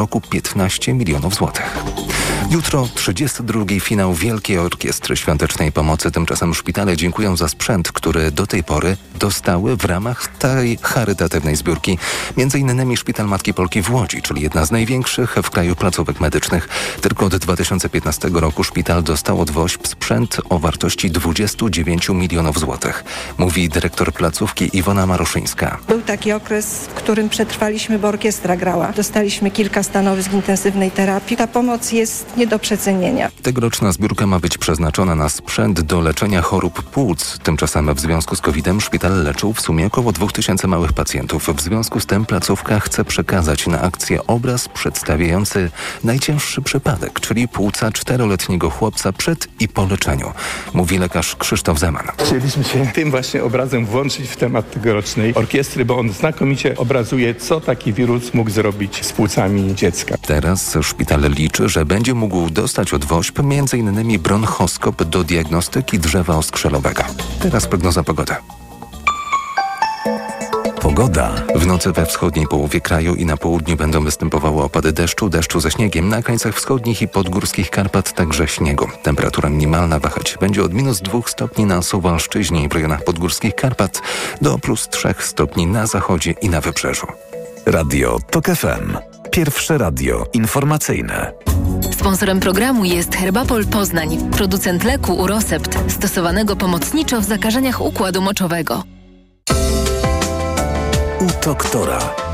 roku 15 milionów złotych. Jutro 32. finał Wielkiej Orkiestry Świątecznej Pomocy. Tymczasem szpitale dziękują za sprzęt, który do tej pory dostały w ramach tej charytatywnej zbiórki. Między innymi Szpital Matki Polki w Łodzi, czyli jedna z największych w kraju placówek medycznych. Tylko od 2015 roku szpital dostał od WOŚP sprzęt o wartości 29 milionów złotych. Mówi dyrektor placówki Iwona Maruszyńska. Był taki okres, w którym przetrwaliśmy, bo orkiestra grała. Dostaliśmy kilka stanowisk intensywnej terapii. Ta pomoc jest nie do przecenienia. Tegoroczna zbiórka ma być przeznaczona na sprzęt do leczenia chorób płuc. Tymczasem w związku z COVID-em szpital leczył w sumie około 2000 małych pacjentów. W związku z tym placówka chce przekazać na akcję obraz przedstawiający najcięższy przypadek, czyli płuca czteroletniego chłopca przed i po leczeniu. Mówi lekarz Krzysztof Zeman. Chcieliśmy się tym właśnie obrazem włączyć w temat tegorocznej orkiestry, bo on znakomicie obrazuje, co taki wirus mógł zrobić z płucami dziecka. Teraz szpital liczy, że będzie mógł dostać od WOŚP m.in. bronchoskop do diagnostyki drzewa oskrzelowego. Teraz prognoza pogody. Pogoda. W nocy we wschodniej połowie kraju i na południu będą występowały opady deszczu, deszczu ze śniegiem. Na krańcach wschodnich i podgórskich Karpat także śniegu. Temperatura minimalna wahać będzie od minus 2 stopni na Suwalszczyźnie i w rejonach podgórskich Karpat do plus 3 stopni na zachodzie i na wybrzeżu. Radio TOK FM. Pierwsze radio informacyjne. Sponsorem programu jest Herbapol Poznań, producent leku Urosept, stosowanego pomocniczo w zakażeniach układu moczowego. U doktora.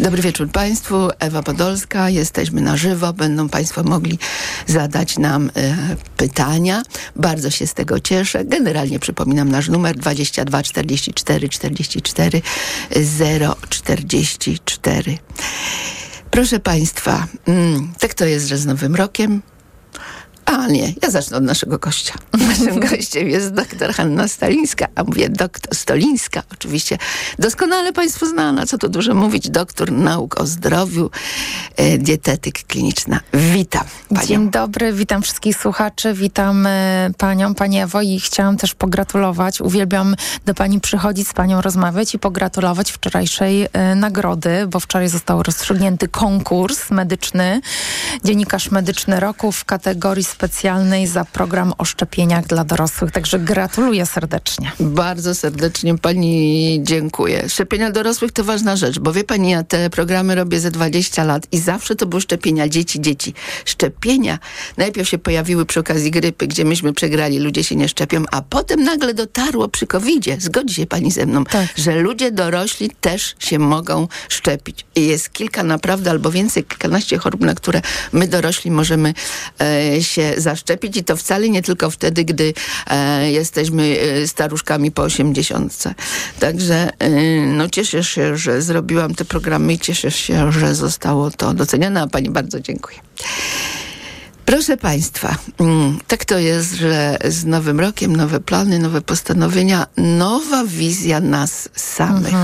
Dobry wieczór Państwu. Ewa Podolska. Jesteśmy na żywo. Będą Państwo mogli zadać nam e, pytania. Bardzo się z tego cieszę. Generalnie przypominam nasz numer 22 44 44 044. Proszę Państwa, mm, tak to jest, że z Nowym Rokiem a nie, ja zacznę od naszego gościa. Naszym gościem jest doktor Hanna Stalińska, a mówię doktor Stolińska, oczywiście. Doskonale Państwu znana, co tu dużo mówić, doktor nauk o zdrowiu, e, dietetyk kliniczna. Witam panią. Dzień dobry, witam wszystkich słuchaczy, witam e, panią, pani Ewo i chciałam też pogratulować, uwielbiam do pani przychodzić, z panią rozmawiać i pogratulować wczorajszej e, nagrody, bo wczoraj został rozstrzygnięty konkurs medyczny, dziennikarz medyczny roku w kategorii specjalnej za program o szczepieniach dla dorosłych. Także gratuluję serdecznie. Bardzo serdecznie pani dziękuję. Szczepienia dorosłych to ważna rzecz, bo wie pani, ja te programy robię ze 20 lat i zawsze to były szczepienia dzieci, dzieci. Szczepienia najpierw się pojawiły przy okazji grypy, gdzie myśmy przegrali, ludzie się nie szczepią, a potem nagle dotarło przy COVID-zie, zgodzi się pani ze mną, Tak. że ludzie dorośli też się mogą szczepić. I jest kilka naprawdę albo więcej, kilkanaście chorób, na które my dorośli możemy e, się zaszczepić i to wcale nie tylko wtedy, gdy e, jesteśmy e, staruszkami po osiemdziesiątce. Także e, no cieszę się, że zrobiłam te programy i cieszę się, że zostało to docenione, a pani bardzo dziękuję. Proszę Państwa, mm, tak to jest, że z Nowym Rokiem nowe plany, nowe postanowienia, nowa wizja nas samych.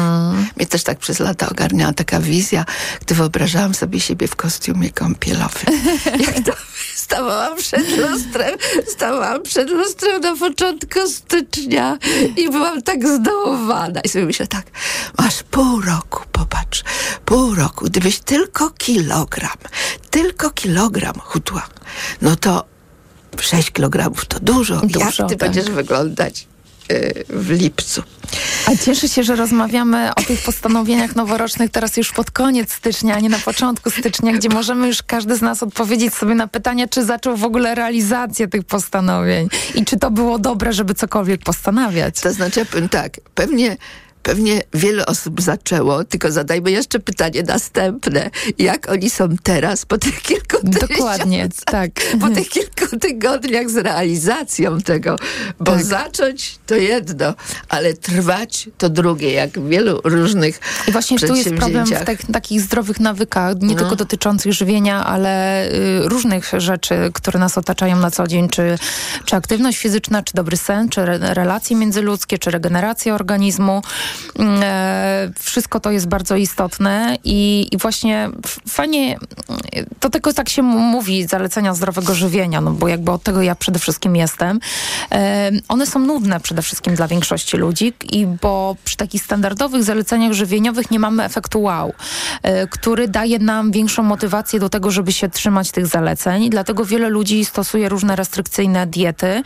Mnie też tak przez lata ogarniała taka wizja, gdy wyobrażałam sobie siebie w kostiumie kąpielowym. Jak to stawałam przed lustrem, stawałam przed lustrem na początku stycznia i byłam tak zdołowana. I sobie myślę tak, masz pół roku, popatrz, pół roku, gdybyś tylko kilogram, tylko kilogram chudła, no to 6 kilogramów to dużo. Dużo, Jak ty tak. będziesz wyglądać y, w lipcu? A cieszę się, że rozmawiamy o tych postanowieniach noworocznych teraz już pod koniec stycznia, a nie na początku stycznia, gdzie możemy już każdy z nas odpowiedzieć sobie na pytanie, czy zaczął w ogóle realizację tych postanowień i czy to było dobre, żeby cokolwiek postanawiać. To znaczy, ja powiem tak, pewnie Pewnie wiele osób zaczęło, tylko zadajmy jeszcze pytanie następne. Jak oni są teraz, po tych kilku Dokładnie, tak. Po tych kilku tygodniach z realizacją tego. Bo Tak. zacząć to jedno, ale trwać to drugie, jak w wielu różnych I właśnie tu jest problem w tak, takich zdrowych nawykach, nie No. tylko dotyczących żywienia, ale y, różnych rzeczy, które nas otaczają na co dzień, czy, czy aktywność fizyczna, czy dobry sen, czy re, relacje międzyludzkie, czy regeneracja organizmu. Mm, e, wszystko to jest bardzo istotne i, i właśnie fajnie, to tylko tak się mówi, zalecenia zdrowego żywienia, no bo jakby od tego ja przede wszystkim jestem. E, one są nudne przede wszystkim dla większości ludzi i bo przy takich standardowych zaleceniach żywieniowych nie mamy efektu wow, e, który daje nam większą motywację do tego, żeby się trzymać tych zaleceń. Dlatego wiele ludzi stosuje różne restrykcyjne diety,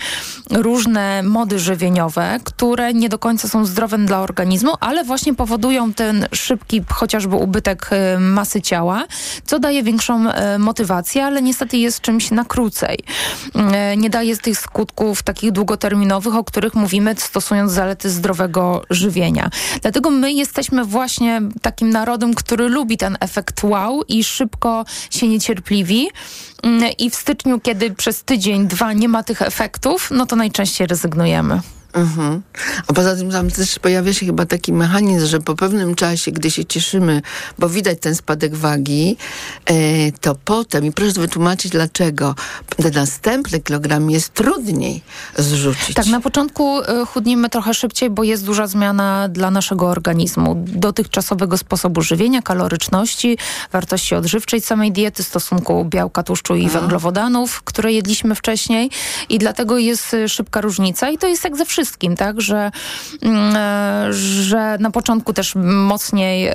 różne mody żywieniowe, które nie do końca są zdrowe dla organizmu, ale właśnie powodują ten szybki chociażby ubytek e, masy ciała, co daje większą e, motywację, ale niestety jest czymś na krócej. Nie daje tych skutków takich długoterminowych, o których mówimy stosując zalety zdrowego żywienia. Dlatego my jesteśmy właśnie takim narodem, który lubi ten efekt wow i szybko się niecierpliwi. Mm, I w styczniu, kiedy przez tydzień, dwa nie ma tych efektów, no to najczęściej rezygnujemy. Mhm. A poza tym tam też pojawia się chyba taki mechanizm, że po pewnym czasie, gdy się cieszymy, bo widać ten spadek wagi, e, to potem, i proszę wytłumaczyć dlaczego, ten następny kilogram jest trudniej zrzucić. Tak, na początku e, chudnimy trochę szybciej, bo jest duża zmiana dla naszego organizmu. Dotychczasowego sposobu żywienia, kaloryczności, wartości odżywczej samej diety, stosunku białka, tłuszczu i węglowodanów, które jedliśmy wcześniej i dlatego jest e, szybka różnica i to jest jak ze wszystkim wszystkim, tak, że, mm, e, że na początku też mocniej e,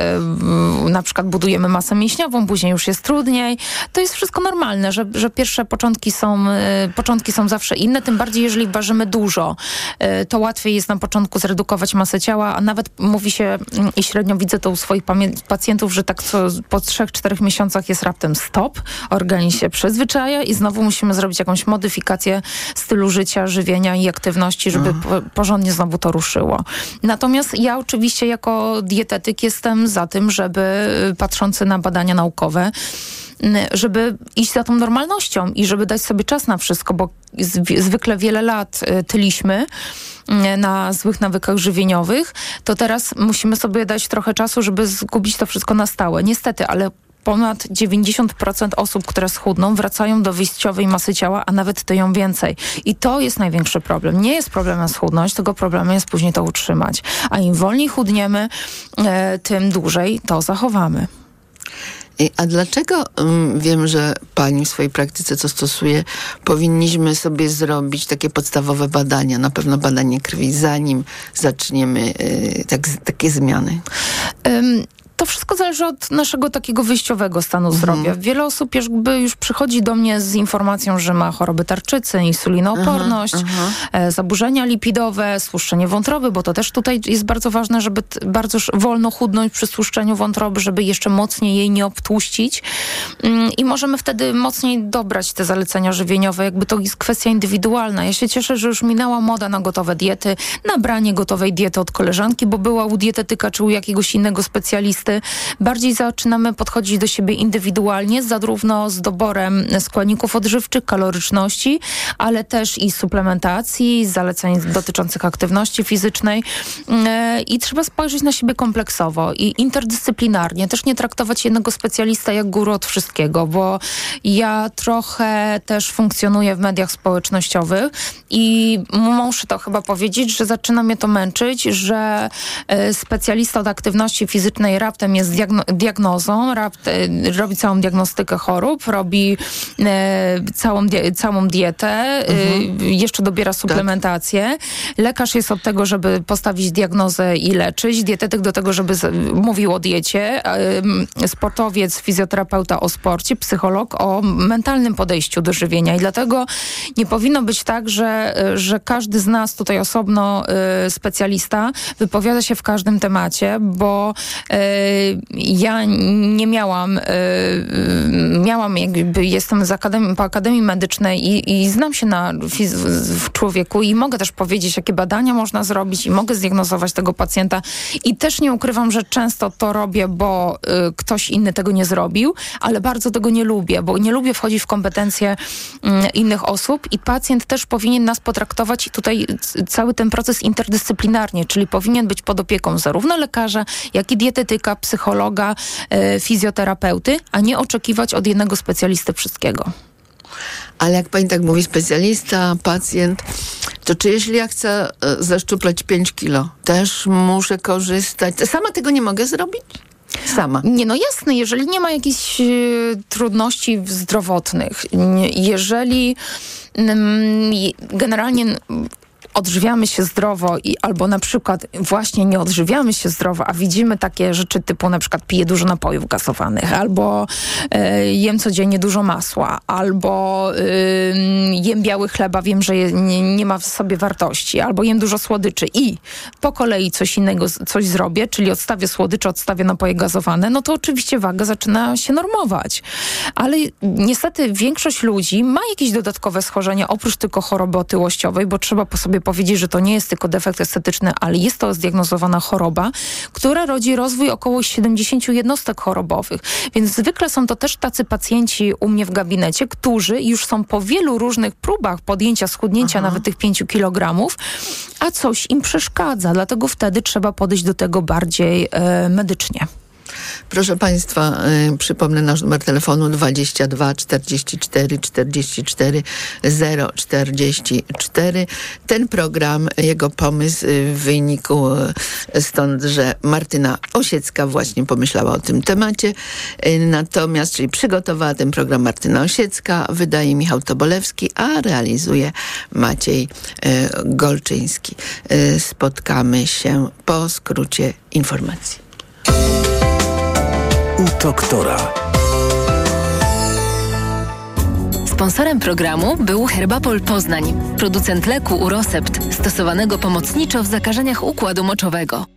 na przykład budujemy masę mięśniową, później już jest trudniej. To jest wszystko normalne, że, że pierwsze początki są, e, początki są zawsze inne, tym bardziej jeżeli ważymy dużo, to łatwiej jest na początku zredukować masę ciała, a nawet mówi się mm, i średnio widzę to u swoich pacjentów, że tak co po 3-4 miesiącach jest raptem stop, organizm się przyzwyczaja i znowu musimy zrobić jakąś modyfikację stylu życia, żywienia i aktywności, żeby porządnie znowu to ruszyło. Natomiast ja oczywiście jako dietetyk jestem za tym, żeby y, patrzący na badania naukowe, żeby iść za tą normalnością i żeby dać sobie czas na wszystko, bo zwykle wiele lat y, tyliśmy na złych nawykach żywieniowych, to teraz musimy sobie dać trochę czasu, żeby zgubić to wszystko na stałe. Niestety, ale ponad 90% osób, które schudną, wracają do wyjściowej masy ciała, a nawet tyją więcej. I to jest największy problem. Nie jest problemem schudnąć, tylko problemem jest później to utrzymać. A im wolniej chudniemy, e, tym dłużej to zachowamy. A dlaczego um, wiem, że pani w swojej praktyce co stosuje, powinniśmy sobie zrobić takie podstawowe badania, na pewno badanie krwi, zanim zaczniemy y, tak, takie zmiany? Um, to wszystko zależy od naszego takiego wyjściowego stanu mhm. zdrowia. Wiele osób jakby już przychodzi do mnie z informacją, że ma choroby tarczycy, insulinooporność, aha. E, zaburzenia lipidowe, stłuszczenie wątroby, bo to też tutaj jest bardzo ważne, żeby bardzo wolno chudnąć przy stłuszczeniu wątroby, żeby jeszcze mocniej jej nie obtłuścić. Mm, I możemy wtedy mocniej dobrać te zalecenia żywieniowe. Jakby to jest kwestia indywidualna. Ja się cieszę, że już minęła moda na gotowe diety, na branie gotowej diety od koleżanki, bo była u dietetyka czy u jakiegoś innego specjalisty bardziej zaczynamy podchodzić do siebie indywidualnie, zarówno z doborem składników odżywczych, kaloryczności, ale też i suplementacji, zaleceń dotyczących aktywności fizycznej e, i trzeba spojrzeć na siebie kompleksowo i interdyscyplinarnie. Też nie traktować jednego specjalista jak guru od wszystkiego, bo ja trochę też funkcjonuję w mediach społecznościowych i muszę to chyba powiedzieć, że zaczyna mnie to męczyć, że e, specjalista od aktywności fizycznej rap raptem jest diagno diagnozą, rapt, e, robi całą diagnostykę chorób, robi e, całą, całą dietę, e, mhm. jeszcze dobiera tak. suplementację. Tak. Lekarz jest od tego, żeby postawić diagnozę i leczyć, dietetyk do tego, żeby mówił o diecie, sportowiec, fizjoterapeuta o sporcie, psycholog o mentalnym podejściu do żywienia i dlatego nie powinno być tak, że, że każdy z nas tutaj osobno specjalista wypowiada się w każdym temacie, bo ja nie miałam, e, miałam jakby, jestem z akademii, po Akademii Medycznej i, i znam się na w człowieku i mogę też powiedzieć, jakie badania można zrobić i mogę zdiagnozować tego pacjenta. I też nie ukrywam, że często to robię, bo y, ktoś inny tego nie zrobił, ale bardzo tego nie lubię, bo nie lubię wchodzić w kompetencje y, innych osób i pacjent też powinien nas potraktować i tutaj cały ten proces interdyscyplinarnie, czyli powinien być pod opieką zarówno lekarza, jak i dietetyka, psychologa, e, fizjoterapeuty, a nie oczekiwać od jednego specjalisty wszystkiego. Ale jak pani tak mówi, specjalista, pacjent, to czy jeśli ja chcę e, zaszczuplać 5 kilo, też muszę korzystać? Sama tego nie mogę zrobić? Sama. Nie, no jasne, jeżeli nie ma jakichś y, trudności zdrowotnych, jeżeli y, generalnie odżywiamy się zdrowo i albo na przykład właśnie nie odżywiamy się zdrowo, a widzimy takie rzeczy typu na przykład piję dużo napojów gazowanych, albo e, jem codziennie dużo masła, albo jem biały chleba, wiem, że je, nie, nie, ma w sobie wartości, albo jem dużo słodyczy i po kolei coś innego, coś zrobię, czyli odstawię słodycze, odstawię napoje gazowane, no to oczywiście waga zaczyna się normować. Ale niestety większość ludzi ma jakieś dodatkowe schorzenia, oprócz tylko choroby otyłościowej, bo trzeba po sobie powiedzieć, że to nie jest tylko defekt estetyczny, ale jest to zdiagnozowana choroba, która rodzi rozwój około 70 jednostek chorobowych. Więc zwykle są to też tacy pacjenci u mnie w gabinecie, którzy już są po wielu różnych próbach podjęcia schudnięcia Aha. nawet tych 5 kg, a coś im przeszkadza. Dlatego wtedy trzeba podejść do tego bardziej e, medycznie. Proszę Państwa, y, przypomnę nasz numer telefonu 22 44 44 044. Ten program, jego pomysł y, wynikł y, stąd, że Martyna Osiecka właśnie pomyślała o tym temacie. Y, natomiast, czyli przygotowała ten program Martyna Osiecka, wydaje Michał Tobolewski, a realizuje Maciej y, Golczyński. Y, spotkamy się po skrócie informacji u doktora. Sponsorem programu był Herbapol Poznań, producent leku Urosept, stosowanego pomocniczo w zakażeniach układu moczowego.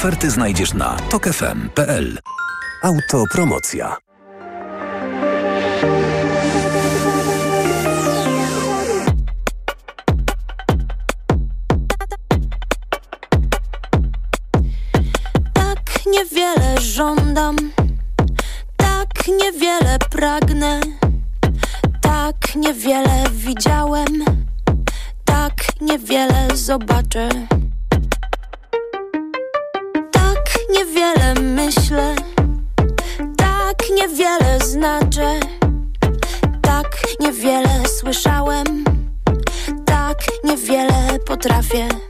oferty znajdziesz na tokefm.pl. Autopromocja. Tak niewiele żądam, tak niewiele pragnę, tak niewiele widziałem, tak niewiele zobaczę. Niewiele myślę, tak niewiele znaczę, tak niewiele słyszałem, tak niewiele potrafię.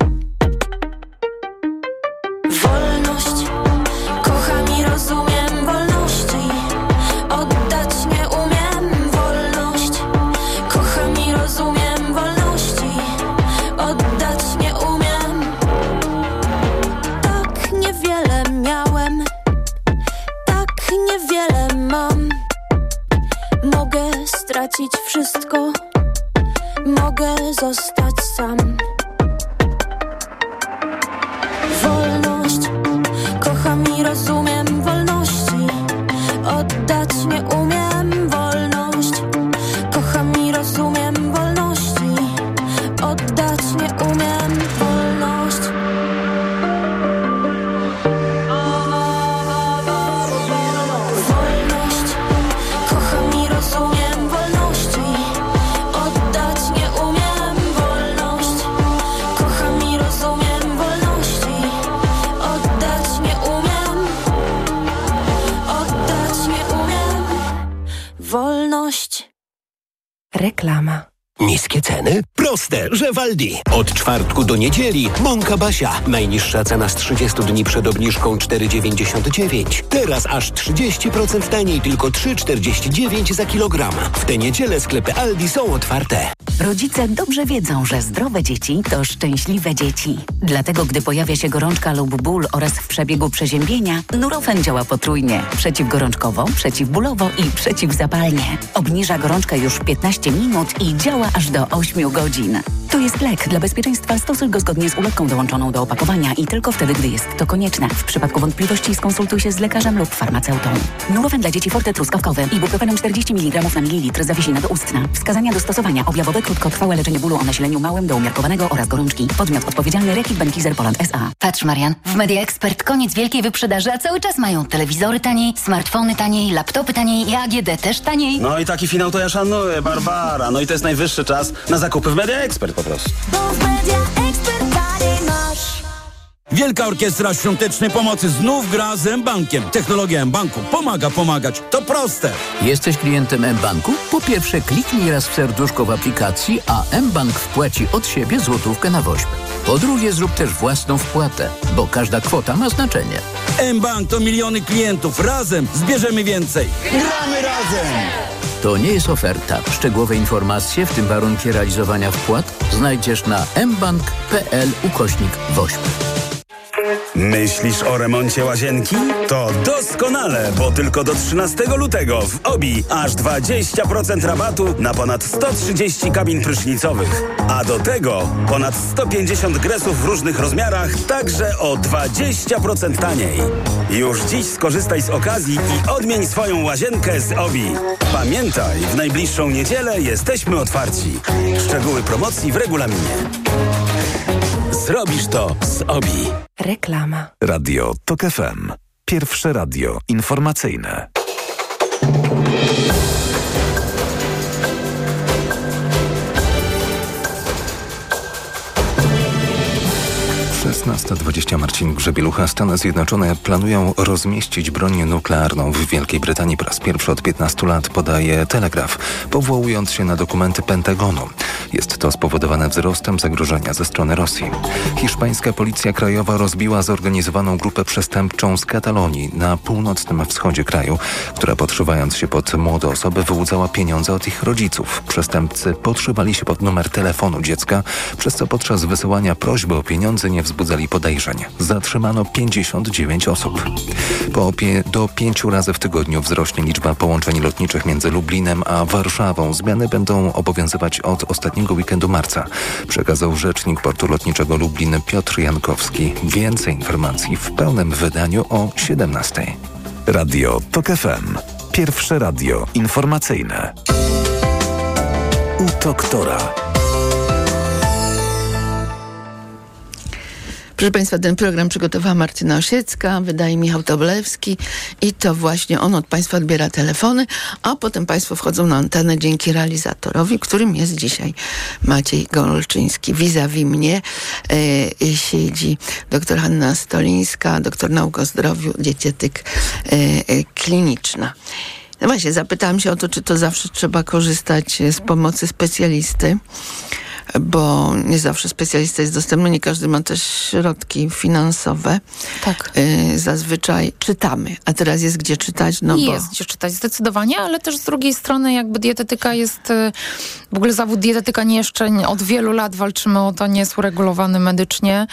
Niedzieli mąka Basia. Najniższa cena z 30 dni przed obniżką 4,99. Teraz aż 30% taniej, tylko 3,49 za kilogram. W tę niedzielę sklepy Aldi są otwarte. Rodzice dobrze wiedzą, że zdrowe dzieci to szczęśliwe dzieci. Dlatego, gdy pojawia się gorączka lub ból oraz w przebiegu przeziębienia, Nurofen działa potrójnie. Przeciwgorączkowo, przeciwbólowo i przeciwzapalnie. Obniża gorączkę już w 15 minut i działa aż do 8 godzin. To jest lek. Dla bezpieczeństwa stosuj go zgodnie z ulotką dołączoną do opakowania i tylko wtedy, gdy jest to konieczne. W przypadku wątpliwości skonsultuj się z lekarzem lub farmaceutą. Nurofen dla dzieci Forte truskawkowy. Ibuprofenem 40 mg na mililitr zawiesina doustna. Wskazania do stosowania. Objawowe krótkotrwałe leczenie bólu o nasileniu małym do umiarkowanego oraz gorączki. Podmiot odpowiedzialny Rekit Benkizer Poland S.A. Patrz Marian, w Media Expert koniec wielkiej wyprzedaży, a cały czas mają telewizory taniej, smartfony taniej, laptopy taniej i AGD też taniej. No i taki finał to ja szanuję, Barbara. No i to jest najwyższy czas na zakupy w Media Expert po prostu. Bo w Media Expert. Wielka Orkiestra Świątecznej Pomocy znów gra z M-Bankiem. Technologia M-Banku pomaga pomagać. To proste. Jesteś klientem M-Banku? Po pierwsze kliknij raz w serduszko w aplikacji, a M-Bank wpłaci od siebie złotówkę na woźb. Po drugie zrób też własną wpłatę, bo każda kwota ma znaczenie. M-Bank to miliony klientów. Razem zbierzemy więcej. Gramy razem! To nie jest oferta. Szczegółowe informacje, w tym warunki realizowania wpłat, znajdziesz na mbank.pl ukośnik woźb. Myślisz o remoncie łazienki? To doskonale, bo tylko do 13 lutego w OBI aż 20% rabatu na ponad 130 kabin prysznicowych. A do tego ponad 150 gresów w różnych rozmiarach, także o 20% taniej. Już dziś skorzystaj z okazji i odmień swoją łazienkę z OBI. Pamiętaj, w najbliższą niedzielę jesteśmy otwarci. Szczegóły promocji w regulaminie. Zrobisz to z OBI. Reklama. Radio TOK FM. Pierwsze radio informacyjne. 16.20 Marcin Grzebielucha. Stany Zjednoczone planują rozmieścić broń nuklearną w Wielkiej Brytanii po raz pierwszy od 15 lat, podaje Telegraf, powołując się na dokumenty Pentagonu. Jest to spowodowane wzrostem zagrożenia ze strony Rosji. Hiszpańska Policja Krajowa rozbiła zorganizowaną grupę przestępczą z Katalonii na północnym wschodzie kraju, która podszywając się pod młode osoby wyłudzała pieniądze od ich rodziców. Przestępcy podszywali się pod numer telefonu dziecka, przez co podczas wysyłania prośby o pieniądze nie wzbudzali podejrzeń. Zatrzymano 59 osób. Po do pięciu razy w tygodniu wzrośnie liczba połączeń lotniczych między Lublinem a Warszawą. Zmiany będą obowiązywać od ostatniego weekendu marca, przekazał rzecznik portu lotniczego Lublin Piotr Jankowski. Więcej informacji w pełnym wydaniu o 17. Radio TOK FM. Pierwsze radio informacyjne. U doktora. Proszę Państwa, ten program przygotowała Martyna Osiecka, wydaje Michał Tobolewski i to właśnie on od Państwa odbiera telefony, a potem Państwo wchodzą na antenę dzięki realizatorowi, którym jest dzisiaj Maciej Golczyński. Vis-a-vis mnie e, siedzi dr Hanna Stolińska, doktor nauk o zdrowiu, dietetyk e, e, kliniczna. No właśnie, zapytałam się o to, czy to zawsze trzeba korzystać z pomocy specjalisty bo nie zawsze specjalista jest dostępny, nie każdy ma też środki finansowe. Tak. Y, zazwyczaj czytamy, a teraz jest gdzie czytać, no jest bo... gdzie czytać, zdecydowanie, ale też z drugiej strony jakby dietetyka jest, y, w ogóle zawód dietetyka nie jeszcze od wielu lat walczymy o to, nie jest uregulowany medycznie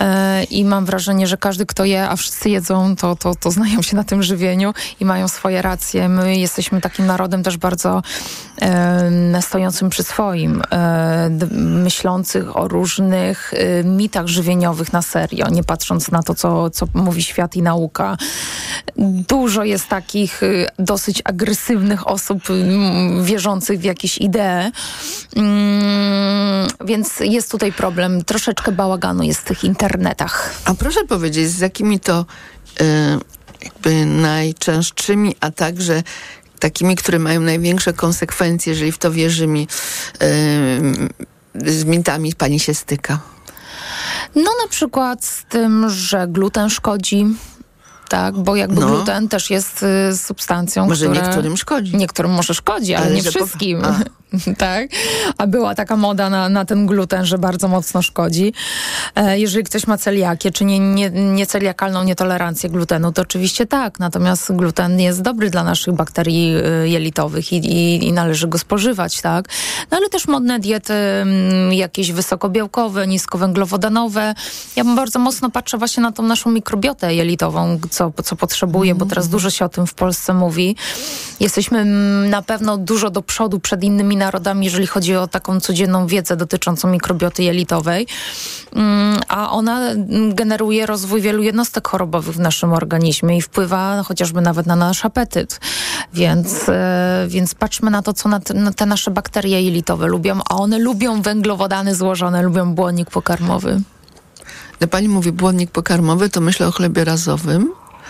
y, i mam wrażenie, że każdy kto je, a wszyscy jedzą, to, to, to znają się na tym żywieniu i mają swoje racje. My jesteśmy takim narodem też bardzo stojącym przy swoim, y, myślących o różnych y, mitach żywieniowych na serio, nie patrząc na to, co, co mówi świat i nauka. Dużo jest takich y, dosyć agresywnych osób y, wierzących w jakieś idee, mm, więc jest tutaj problem. Troszeczkę bałaganu jest w tych internetach. A proszę powiedzieć, z jakimi to jakby najczęstszymi, a także takimi, które mają największe konsekwencje, jeżeli w to wierzymy, y, z mitami pani się styka? No na przykład z tym, że gluten szkodzi. Tak, bo jakby No. gluten też jest y, substancją, Może która... niektórym szkodzi. Niektórym może szkodzi, ale, Ale nie że po- wszystkim. A. tak? A była taka moda na, na ten gluten, że bardzo mocno szkodzi. E, jeżeli ktoś ma celiakię, czy nie, nie, nieceliakalną nietolerancję glutenu, to oczywiście tak. Natomiast gluten jest dobry dla naszych bakterii y, jelitowych i, i, i należy go spożywać, tak? No ale też modne diety mm, jakieś wysokobiałkowe, niskowęglowodanowe. Ja bardzo mocno patrzę właśnie na tą naszą mikrobiotę jelitową, co, co potrzebuje, bo teraz dużo się o tym w Polsce mówi. Jesteśmy na pewno dużo do przodu przed innymi narodami, jeżeli chodzi o taką codzienną wiedzę dotyczącą mikrobioty jelitowej, Mm, a ona generuje rozwój wielu jednostek chorobowych w naszym organizmie i wpływa chociażby nawet na nasz apetyt. Więc, e, więc patrzmy na to, co na te nasze bakterie jelitowe lubią, a one lubią węglowodany złożone, lubią błonnik pokarmowy. Gdy pani mówi błonnik pokarmowy, to myślę o chlebie razowym.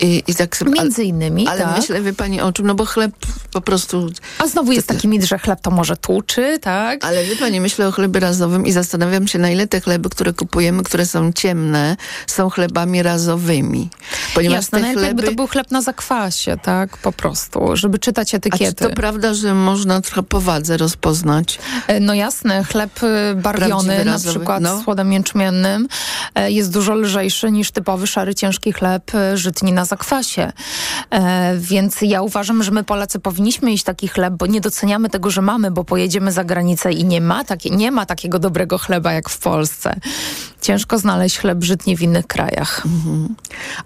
I, i tak Między innymi, Ale tak. myślę, wie pani o czym? No bo chleb po prostu... A znowu jest taki mit, że chleb to może tłuczy, tak? Ale wie pani, myślę o chlebie razowym i zastanawiam się, na ile te chleby, które kupujemy, które są ciemne, są chlebami razowymi. Ponieważ Jasne, te najlepiej chleby... to był chleb na zakwasie, tak? Po prostu, żeby czytać A czy etykiety. to prawda, że można trochę po wadze rozpoznać? E, No jasne, chleb e, barwiony, Prawdziwy na razowy, przykład no. z jęczmiennym, e, jest dużo lżejszy niż typowy szary, ciężki chleb żytni na zakwasie. E, Więc ja uważam, że my Polacy powinniśmy jeść taki chleb, bo nie doceniamy tego, że mamy, bo pojedziemy za granicę i nie ma, nie ma takiego dobrego chleba jak w Polsce. Ciężko znaleźć chleb żytni w innych krajach.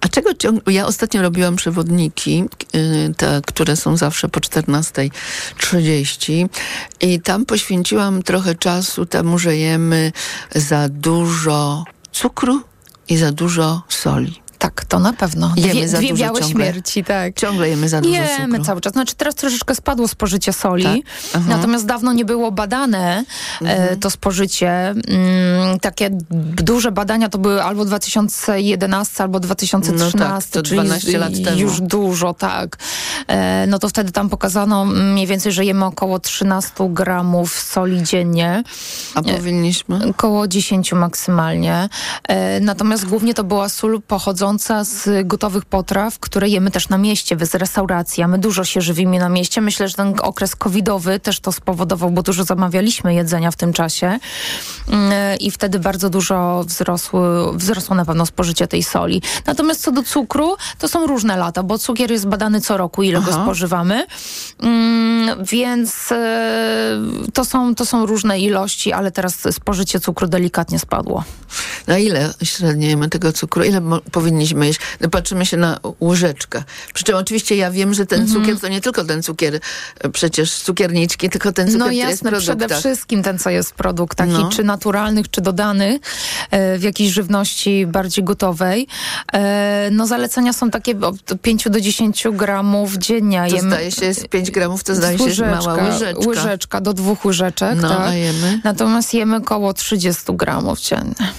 A czego. Ja ostatnio robiłam przewodniki, y, te, które są zawsze po 14.30 i tam poświęciłam trochę czasu temu, że jemy za dużo cukru i za dużo soli. Tak, to na pewno. Jemy dwie za dwie dużo białe ciągle. śmierci, tak. Ciągle jemy za dużo Jemy cukru. cały czas. Znaczy teraz troszeczkę spadło spożycie soli, Tak? Natomiast dawno nie było badane Mhm. e, to spożycie. Mm, takie duże badania to były albo 2011, albo 2013, No tak, to czyli 12 lat temu. już dużo, tak. E, no to wtedy tam pokazano mniej więcej, że jemy około 13 gramów soli dziennie. A powinniśmy? Około 10 maksymalnie. E, natomiast głównie to była sól pochodząca z gotowych potraw, które jemy też na mieście, z restauracji. A my dużo się żywimy na mieście. Myślę, że ten okres covidowy też to spowodował, bo dużo zamawialiśmy jedzenia w tym czasie. Mm, I wtedy bardzo dużo wzrosły, wzrosło na pewno spożycie tej soli. Natomiast co do cukru, to są różne lata, bo cukier jest badany co roku, ile go Aha. spożywamy. Mm, więc e, to, są, to są różne ilości, ale teraz spożycie cukru delikatnie spadło. Na ile średnio jemy tego cukru? Ile powinniśmy jeść? No, patrzymy się na łyżeczkę. Przy czym oczywiście ja wiem, że ten Mhm. cukier to nie tylko ten cukier, e, przecież cukierniczki, tylko ten cukier, No który jest w jasne, przede wszystkim ten, co jest w produktach, No. i czy naturalnych, czy dodanych e, w jakiejś żywności bardziej gotowej. No zalecenia są takie od 5 do 10 gramów dziennie. To zdaje się, jest 5 gramów, to zdaje się, jest mała łyżeczka. Łyżeczka do dwóch łyżeczek, No, tak. jemy? Natomiast jemy około 30 gramów dziennie.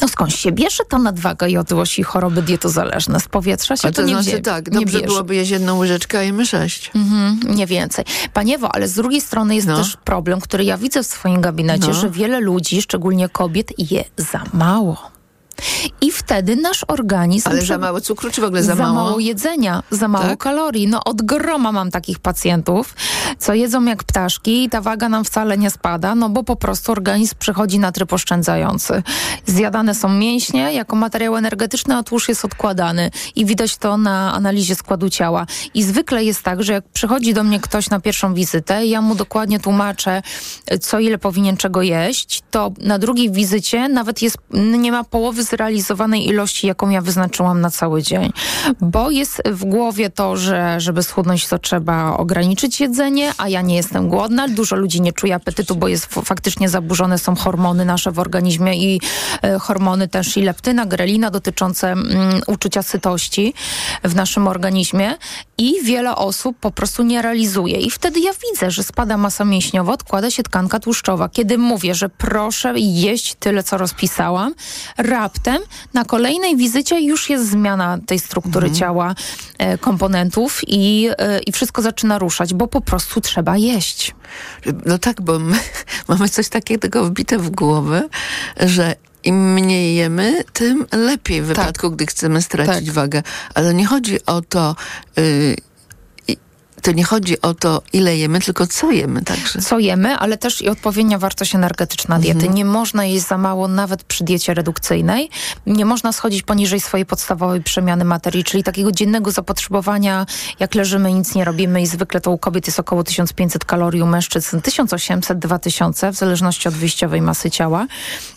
No skąd się bierze ta nadwaga i otyłość i choroby dietozależne? Z powietrza się A to, nie znaczy wie, tak, nie dobrze bierze. byłoby jeść jedną łyżeczkę, a jemy sześć. Mhm, nie więcej. Paniewo, ale z drugiej strony jest No. też problem, który ja widzę w swoim gabinecie, No. że wiele ludzi, szczególnie kobiet, je za mało. I wtedy nasz organizm... Ale za mało cukru, czy w ogóle za, mało? jedzenia, za mało Tak? kalorii. No od groma mam takich pacjentów, co jedzą jak ptaszki i ta waga nam wcale nie spada, no bo po prostu organizm przechodzi na tryb oszczędzający. Zjadane są mięśnie jako materiał energetyczny, a tłuszcz jest odkładany i widać to na analizie składu ciała. I zwykle jest tak, że jak przychodzi do mnie ktoś na pierwszą wizytę, ja mu dokładnie tłumaczę, co ile powinien czego jeść, to na drugiej wizycie nawet jest, nie ma połowy zrealizowanej ilości, jaką ja wyznaczyłam na cały dzień. Bo jest w głowie to, że żeby schudnąć, to trzeba ograniczyć jedzenie, a ja nie jestem głodna. Dużo ludzi nie czuje apetytu, bo jest faktycznie zaburzone są hormony nasze w organizmie i e, hormony też i leptyna, grelina dotyczące mm, uczucia sytości w naszym organizmie i wiele osób po prostu nie realizuje. I wtedy ja widzę, że spada masa mięśniowa, odkłada się tkanka tłuszczowa. Kiedy mówię, że proszę jeść tyle, co rozpisałam, raptem na kolejnej wizycie już jest zmiana tej struktury ciała, e, komponentów i, e, i wszystko zaczyna ruszać, bo po prostu trzeba jeść. No tak, bo my mamy coś takiego wbite w głowę, że im mniej jemy, tym lepiej w wypadku, gdy chcemy stracić Tak. wagę. Ale nie chodzi o to, y, to nie chodzi o to, ile jemy, tylko co jemy także. Co jemy, ale też i odpowiednia wartość energetyczna diety. Nie można jeść za mało nawet przy diecie redukcyjnej. Nie można schodzić poniżej swojej podstawowej przemiany materii, czyli takiego dziennego zapotrzebowania, jak leżymy i nic nie robimy i zwykle to u kobiet jest około 1500 kalorii, u mężczyzn 1800-2000 w zależności od wyjściowej masy ciała.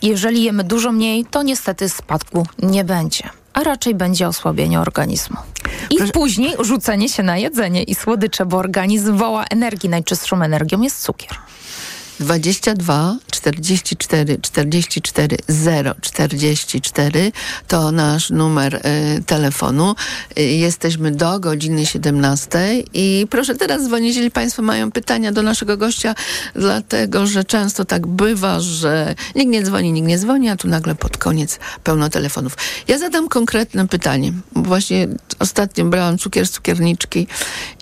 Jeżeli jemy dużo mniej, to niestety spadku nie będzie. A raczej będzie osłabienie organizmu. I później rzucenie się na jedzenie i słodycze, bo organizm woła energii. Najczystszą energią jest cukier. 22 44 44 0 44 to nasz numer y, telefonu. Y, jesteśmy do godziny 17 i proszę teraz dzwonić, jeżeli Państwo mają pytania do naszego gościa, dlatego że często tak bywa, że nikt nie dzwoni, nikt nie dzwoni, a tu nagle pod koniec pełno telefonów. Ja zadam konkretne pytanie. Właśnie ostatnio brałam cukier z cukierniczki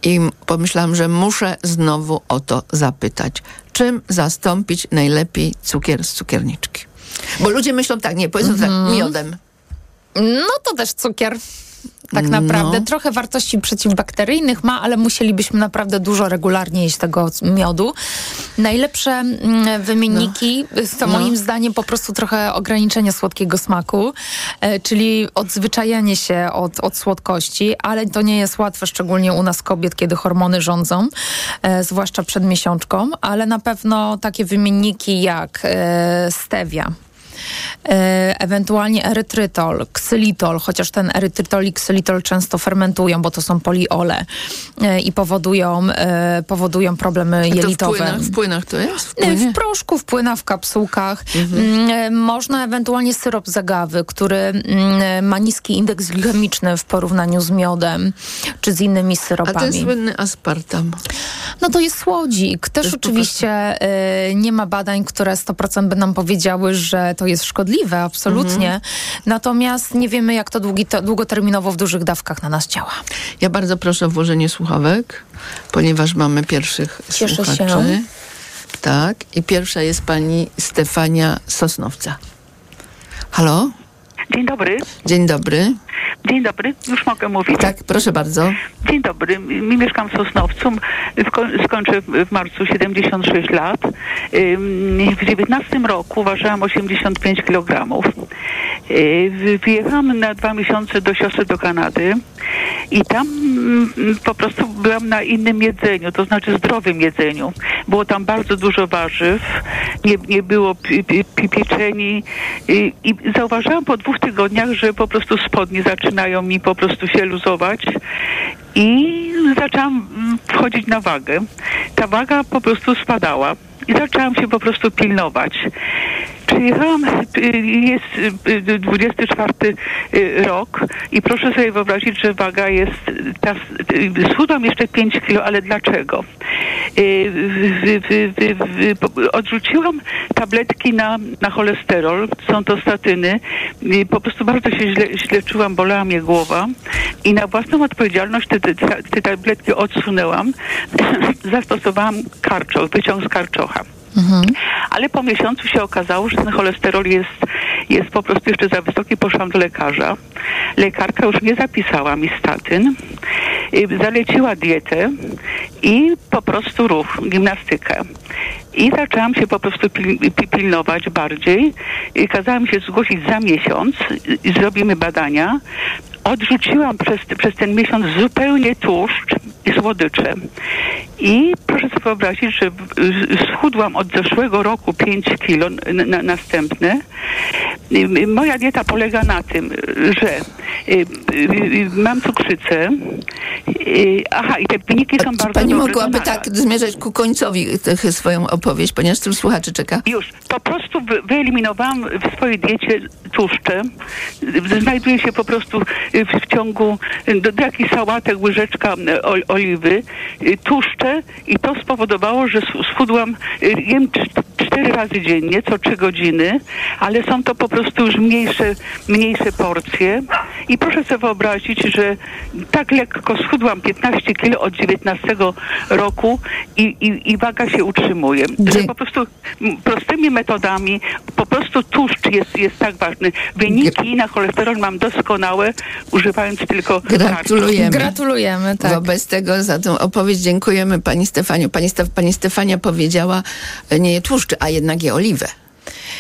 i pomyślałam, że muszę znowu o to zapytać czym zastąpić najlepiej cukier z cukierniczki. Bo ludzie myślą tak, nie, powiedzą Mhm. tak, miodem. No to też cukier. Tak naprawdę. No. Trochę wartości przeciwbakteryjnych ma, ale musielibyśmy naprawdę dużo regularnie jeść tego miodu. Najlepsze mm, wymienniki to No. moim zdaniem po prostu trochę ograniczenie słodkiego smaku, e, czyli odzwyczajenie się od, od słodkości, ale to nie jest łatwe, szczególnie u nas kobiet, kiedy hormony rządzą, e, zwłaszcza przed miesiączką, ale na pewno takie wymienniki jak e, stevia, ewentualnie erytrytol, ksylitol, chociaż ten erytrytol i ksylitol często fermentują, bo to są poliole e, i powodują, e, powodują problemy A to w jelitowe. płynach, w płynach to jest? W E, płynie? W proszku, w płynach, w kapsułkach. Mm, e, Można ewentualnie syrop zagawy, który mm, ma niski indeks glikemiczny w porównaniu z miodem czy z innymi A syropami. ten słynny aspartam. No to jest słodzik. Też oczywiście y, nie ma badań, które 100% by nam powiedziały, że to jest szkodliwe, absolutnie. Mhm. Natomiast nie wiemy, jak to długi, to długoterminowo w dużych dawkach na nas działa. Ja bardzo proszę o włożenie słuchawek, ponieważ mamy pierwszych Cieszę się. słuchaczy. Tak. I pierwsza jest pani Stefania Sosnowca. Halo? Dzień dobry. Dzień dobry. Dzień dobry, już mogę mówić. Tak, proszę bardzo. Dzień dobry, mi mieszkam w Sosnowcu, skończę w marcu 76 lat. W 19 roku ważyłam 85 kg. Wyjechałam na dwa miesiące do siostry do Kanady i tam mm, po prostu byłam na innym jedzeniu, to znaczy zdrowym jedzeniu. Było tam bardzo dużo warzyw, nie, nie było pi, pi, pi, pieczeni i, i zauważyłam po dwóch tygodniach, że po prostu spodnie zaczynają mi po prostu się luzować i zaczęłam mm, wchodzić na wagę. Ta waga po prostu spadała i zaczęłam się po prostu pilnować. Przyjechałam, y, jest y, 24 y, rok i proszę sobie wyobrazić, że waga jest, ta, y, schudłam jeszcze 5 kilo, ale dlaczego? Y, Odrzuciłam tabletki na, na cholesterol, są to statyny. Y, Po prostu bardzo się źle, źle czułam, bolała mnie głowa i na własną odpowiedzialność te, te, te tabletki odsunęłam. Zastosowałam karczoch, wyciąg z karczocha. Ale po miesiącu się okazało, że ten cholesterol jest, jest po prostu jeszcze za wysoki. Poszłam do lekarza. Lekarka już nie zapisała mi statyn. Y, Zaleciła dietę i po prostu ruch, gimnastykę. I zaczęłam się po prostu pil, pi- pilnować bardziej. I kazała mi się zgłosić za miesiąc i zrobimy badania. Odrzuciłam przez, przez ten miesiąc zupełnie tłuszcz i słodycze. I proszę sobie wyobrazić, że schudłam od zeszłego roku 5 kilo na, następne. Moja dieta polega na tym, że y, y, y, mam cukrzycę. Aha, i te wyniki są bardzo Pani dobre. mogłaby tak zmierzać ku końcowi swoją opowieść, ponieważ tylu słuchaczy czeka. Już, po prostu wy- wyeliminowałam w swojej diecie tłuszcze. Znajduje się po prostu w, w ciągu y, do, do jakichś sałatek łyżeczka y, ol, oliwy, y, tłuszcze i to spowodowało, że schudłam, y, jem cz- cztery razy dziennie, co trzy godziny, ale są to po prostu już mniejsze, mniejsze porcje i proszę sobie wyobrazić, że tak lekko schudłam 15 kilo od 19 roku i, i, i waga się utrzymuje. Że po prostu prostymi metodami, po prostu tłuszcz jest, jest tak ważny. Wyniki na cholesterol mam doskonałe, używając tylko Gratulujemy. Gratulujemy, tak. Wobec tego za tą opowieść dziękujemy pani Stefaniu. Pani, Stef, pani Stefania powiedziała, e, nie je tłuszczy, a jednak je oliwę.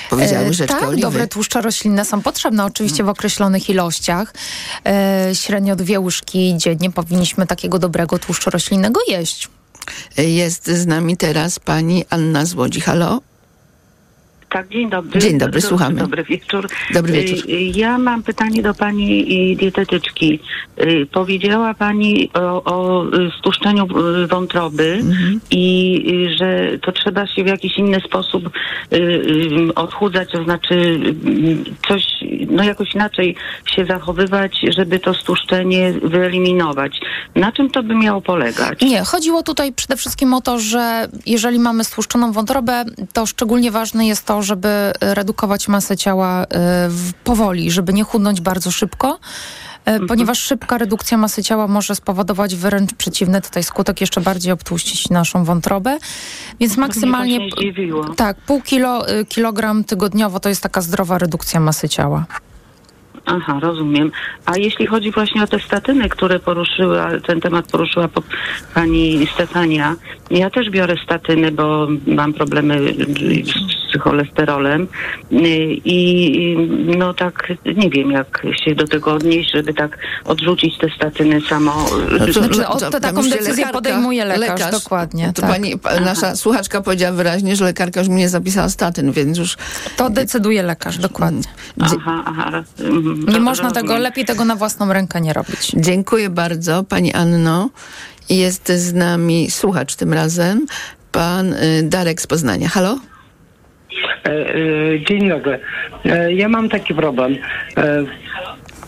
Powiedziała E, łyżeczkę tak, oliwy. dobre tłuszcze roślinne są potrzebne, oczywiście w określonych ilościach. E, średnio dwie łyżki dziennie powinniśmy takiego dobrego tłuszczu roślinnego jeść. E, Jest z nami teraz pani Anna z Łodzi. Halo? Tak, dzień dobry. Dzień dobry, słuchamy. Dobry wieczór. Dobry wieczór. Y, Ja mam pytanie do pani y, dietetyczki. Y, Powiedziała pani o, o stłuszczeniu y, wątroby Mhm. i że to trzeba się w jakiś inny sposób odchudzać, to znaczy coś, no jakoś inaczej się zachowywać, żeby to stłuszczenie wyeliminować. Na czym to by miało polegać? Nie, chodziło tutaj przede wszystkim o to, że jeżeli mamy stłuszczoną wątrobę, to szczególnie ważne jest to, żeby redukować masę ciała w- powoli, żeby nie chudnąć bardzo szybko. y, Ponieważ szybka redukcja masy ciała może spowodować wręcz przeciwny tutaj skutek, jeszcze bardziej obtłuścić naszą wątrobę. Więc maksymalnie zdziwiło. tak, pół kilo, y, kilogram tygodniowo to jest taka zdrowa redukcja masy ciała. Aha, rozumiem. A jeśli chodzi właśnie o te statyny, które poruszyła, ten temat poruszyła po, pani Stefania, ja też biorę statyny, bo mam problemy cholesterolem Y, i no tak nie wiem, jak się do tego odnieść, żeby tak odrzucić te statyny samo. Znaczy, o, to taką decyzję lekarka- podejmuje lekarz, dokładnie, To tak. pani, pa- nasza słuchaczka powiedziała wyraźnie, że lekarka już mi nie zapisała statyn, więc już... To decyduje lekarz, dokładnie. Aha, aha. Nie to można tego, rozumiem. lepiej tego na własną rękę nie robić. Dziękuję bardzo, pani Anno. I Jest z nami słuchacz tym razem, pan y, Darek z Poznania. Halo? E, e, Dzień dobry. E, Ja mam taki problem.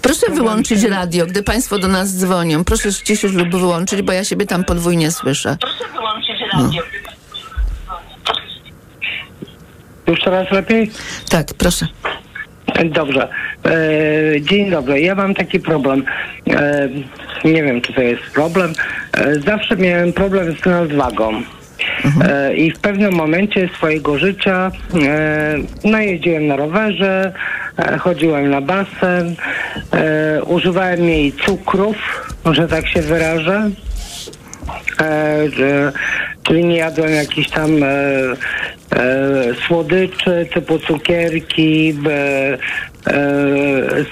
Proszę wyłączyć radio, gdy państwo do nas dzwonią. Proszę ściszyć lub wyłączyć, bo ja siebie tam podwójnie słyszę. Już teraz lepiej? Tak, proszę. Dobrze. E, Dzień dobry. Ja mam taki problem. E, Nie wiem, czy to jest problem. E, Zawsze miałem problem z nadwagą. E, I w pewnym momencie swojego życia e, no jeździłem na rowerze, e, chodziłem na basen, używałem mniej cukrów, że tak się wyrażę. E, czyli nie jadłem jakichś tam e, e, słodyczy typu cukierki, e, e, e,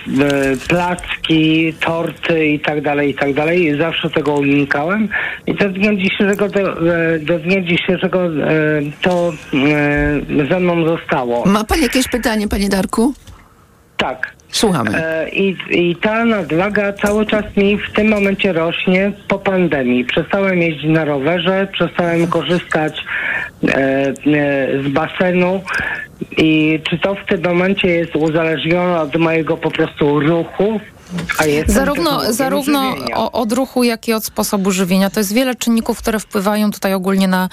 placki, torty i tak dalej, i tak dalej. Zawsze tego unikałem. I do dnia dzisiejszego, do, e, do dnia dzisiejszego e, to e, ze mną zostało. Ma pan jakieś pytanie, panie Darku? Tak. Słuchamy. E, I, I ta nadwaga cały czas mi w tym momencie rośnie po pandemii. Przestałem jeździć na rowerze, przestałem korzystać e, e, z basenu. I czy to w tym momencie jest uzależnione od mojego po prostu ruchu? Zarówno, zarówno od ruchu, jak i od sposobu żywienia. To jest wiele czynników, które wpływają tutaj ogólnie na,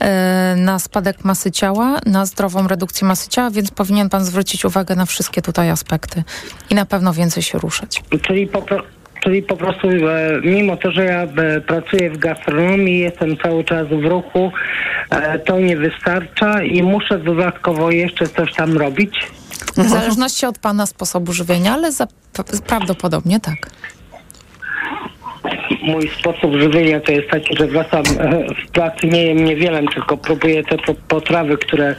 e, na spadek masy ciała, na zdrową redukcję masy ciała, więc powinien pan zwrócić uwagę na wszystkie tutaj aspekty i na pewno więcej się ruszać. Czyli po, pro- czyli po prostu mimo to, że ja e, pracuję w gastronomii, jestem cały czas w ruchu, e, to nie wystarcza i muszę dodatkowo jeszcze coś tam robić. W zależności od pana sposobu żywienia, ale za, prawdopodobnie tak. Mój sposób żywienia to jest taki, że wracam e, w pracy, nie jem niewiele, tylko próbuję te po- potrawy, które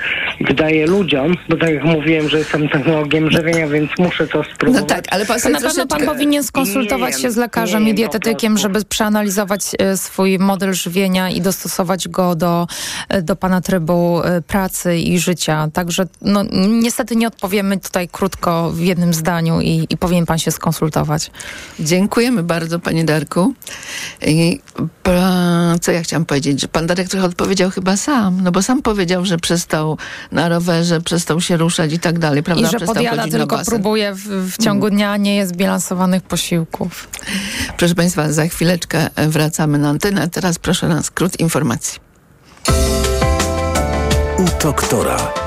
daję ludziom, bo tak jak mówiłem, że jestem technologiem żywienia, więc muszę to spróbować. No tak, ale pan na pewno pan powinien skonsultować Nie się z lekarzem nie i dietetykiem, żeby przeanalizować e, swój model żywienia i dostosować go do, e, do pana trybu pracy i życia. Także no, niestety nie odpowiemy tutaj krótko w jednym zdaniu i, i powinien pan się skonsultować. Dziękujemy bardzo, panie Darku. I, co ja chciałam powiedzieć, że pan Darek trochę odpowiedział chyba sam, no bo sam powiedział, że przestał na rowerze, przestał się ruszać i tak dalej, prawda? I że przestał podjada tylko, basen. próbuje w, w ciągu dnia, nie jest bilansowanych posiłków. Proszę państwa, za chwileczkę wracamy na antenę. Teraz proszę na skrót informacji. U doktora.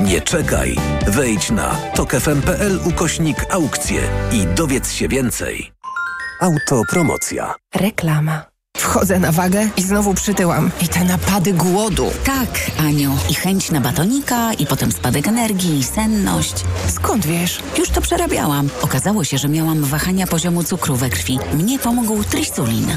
Nie czekaj. Wejdź na tokefm.pl ukośnik aukcje i dowiedz się więcej. Autopromocja. Reklama. Wchodzę na wagę i znowu przytyłam. I te napady głodu. Tak, Aniu. I chęć na batonika, i potem spadek energii, i senność. Skąd wiesz? Już to przerabiałam. Okazało się, że miałam wahania poziomu cukru we krwi. Mnie pomógł trisulin.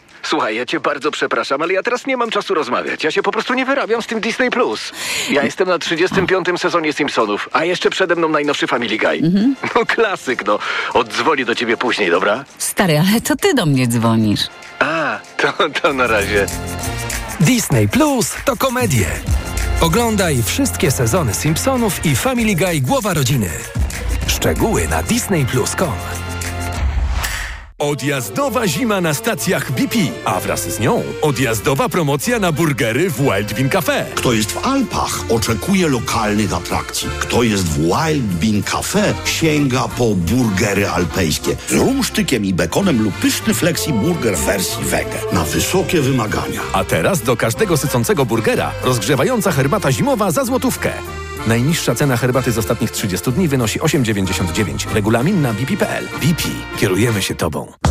Słuchaj, ja cię bardzo przepraszam, ale ja teraz nie mam czasu rozmawiać. Ja się po prostu nie wyrabiam z tym Disney+. Plus. Ja jestem na 35. sezonie Simpsonów, a jeszcze przede mną najnowszy Family Guy. No klasyk, no. Oddzwonię do ciebie później, dobra? Stary, ale to ty do mnie dzwonisz. A, to, to na razie. Disney Plus to komedie. Oglądaj wszystkie sezony Simpsonów i Family Guy Głowa Rodziny. Szczegóły na disneyplus.com. Odjazdowa zima na stacjach BP, a wraz z nią odjazdowa promocja na burgery w Wild Bean Cafe. Kto jest w Alpach, oczekuje lokalnych atrakcji. Kto jest w Wild Bean Cafe, sięga po burgery alpejskie z rumsztykiem i bekonem lub pyszny flexi burger w wersji wege. Na wysokie wymagania. A teraz do każdego sycącego burgera rozgrzewająca herbata zimowa za złotówkę. Najniższa cena herbaty z ostatnich 30 dni wynosi 8,99. Regulamin na bp.pl. BP. Kierujemy się Tobą.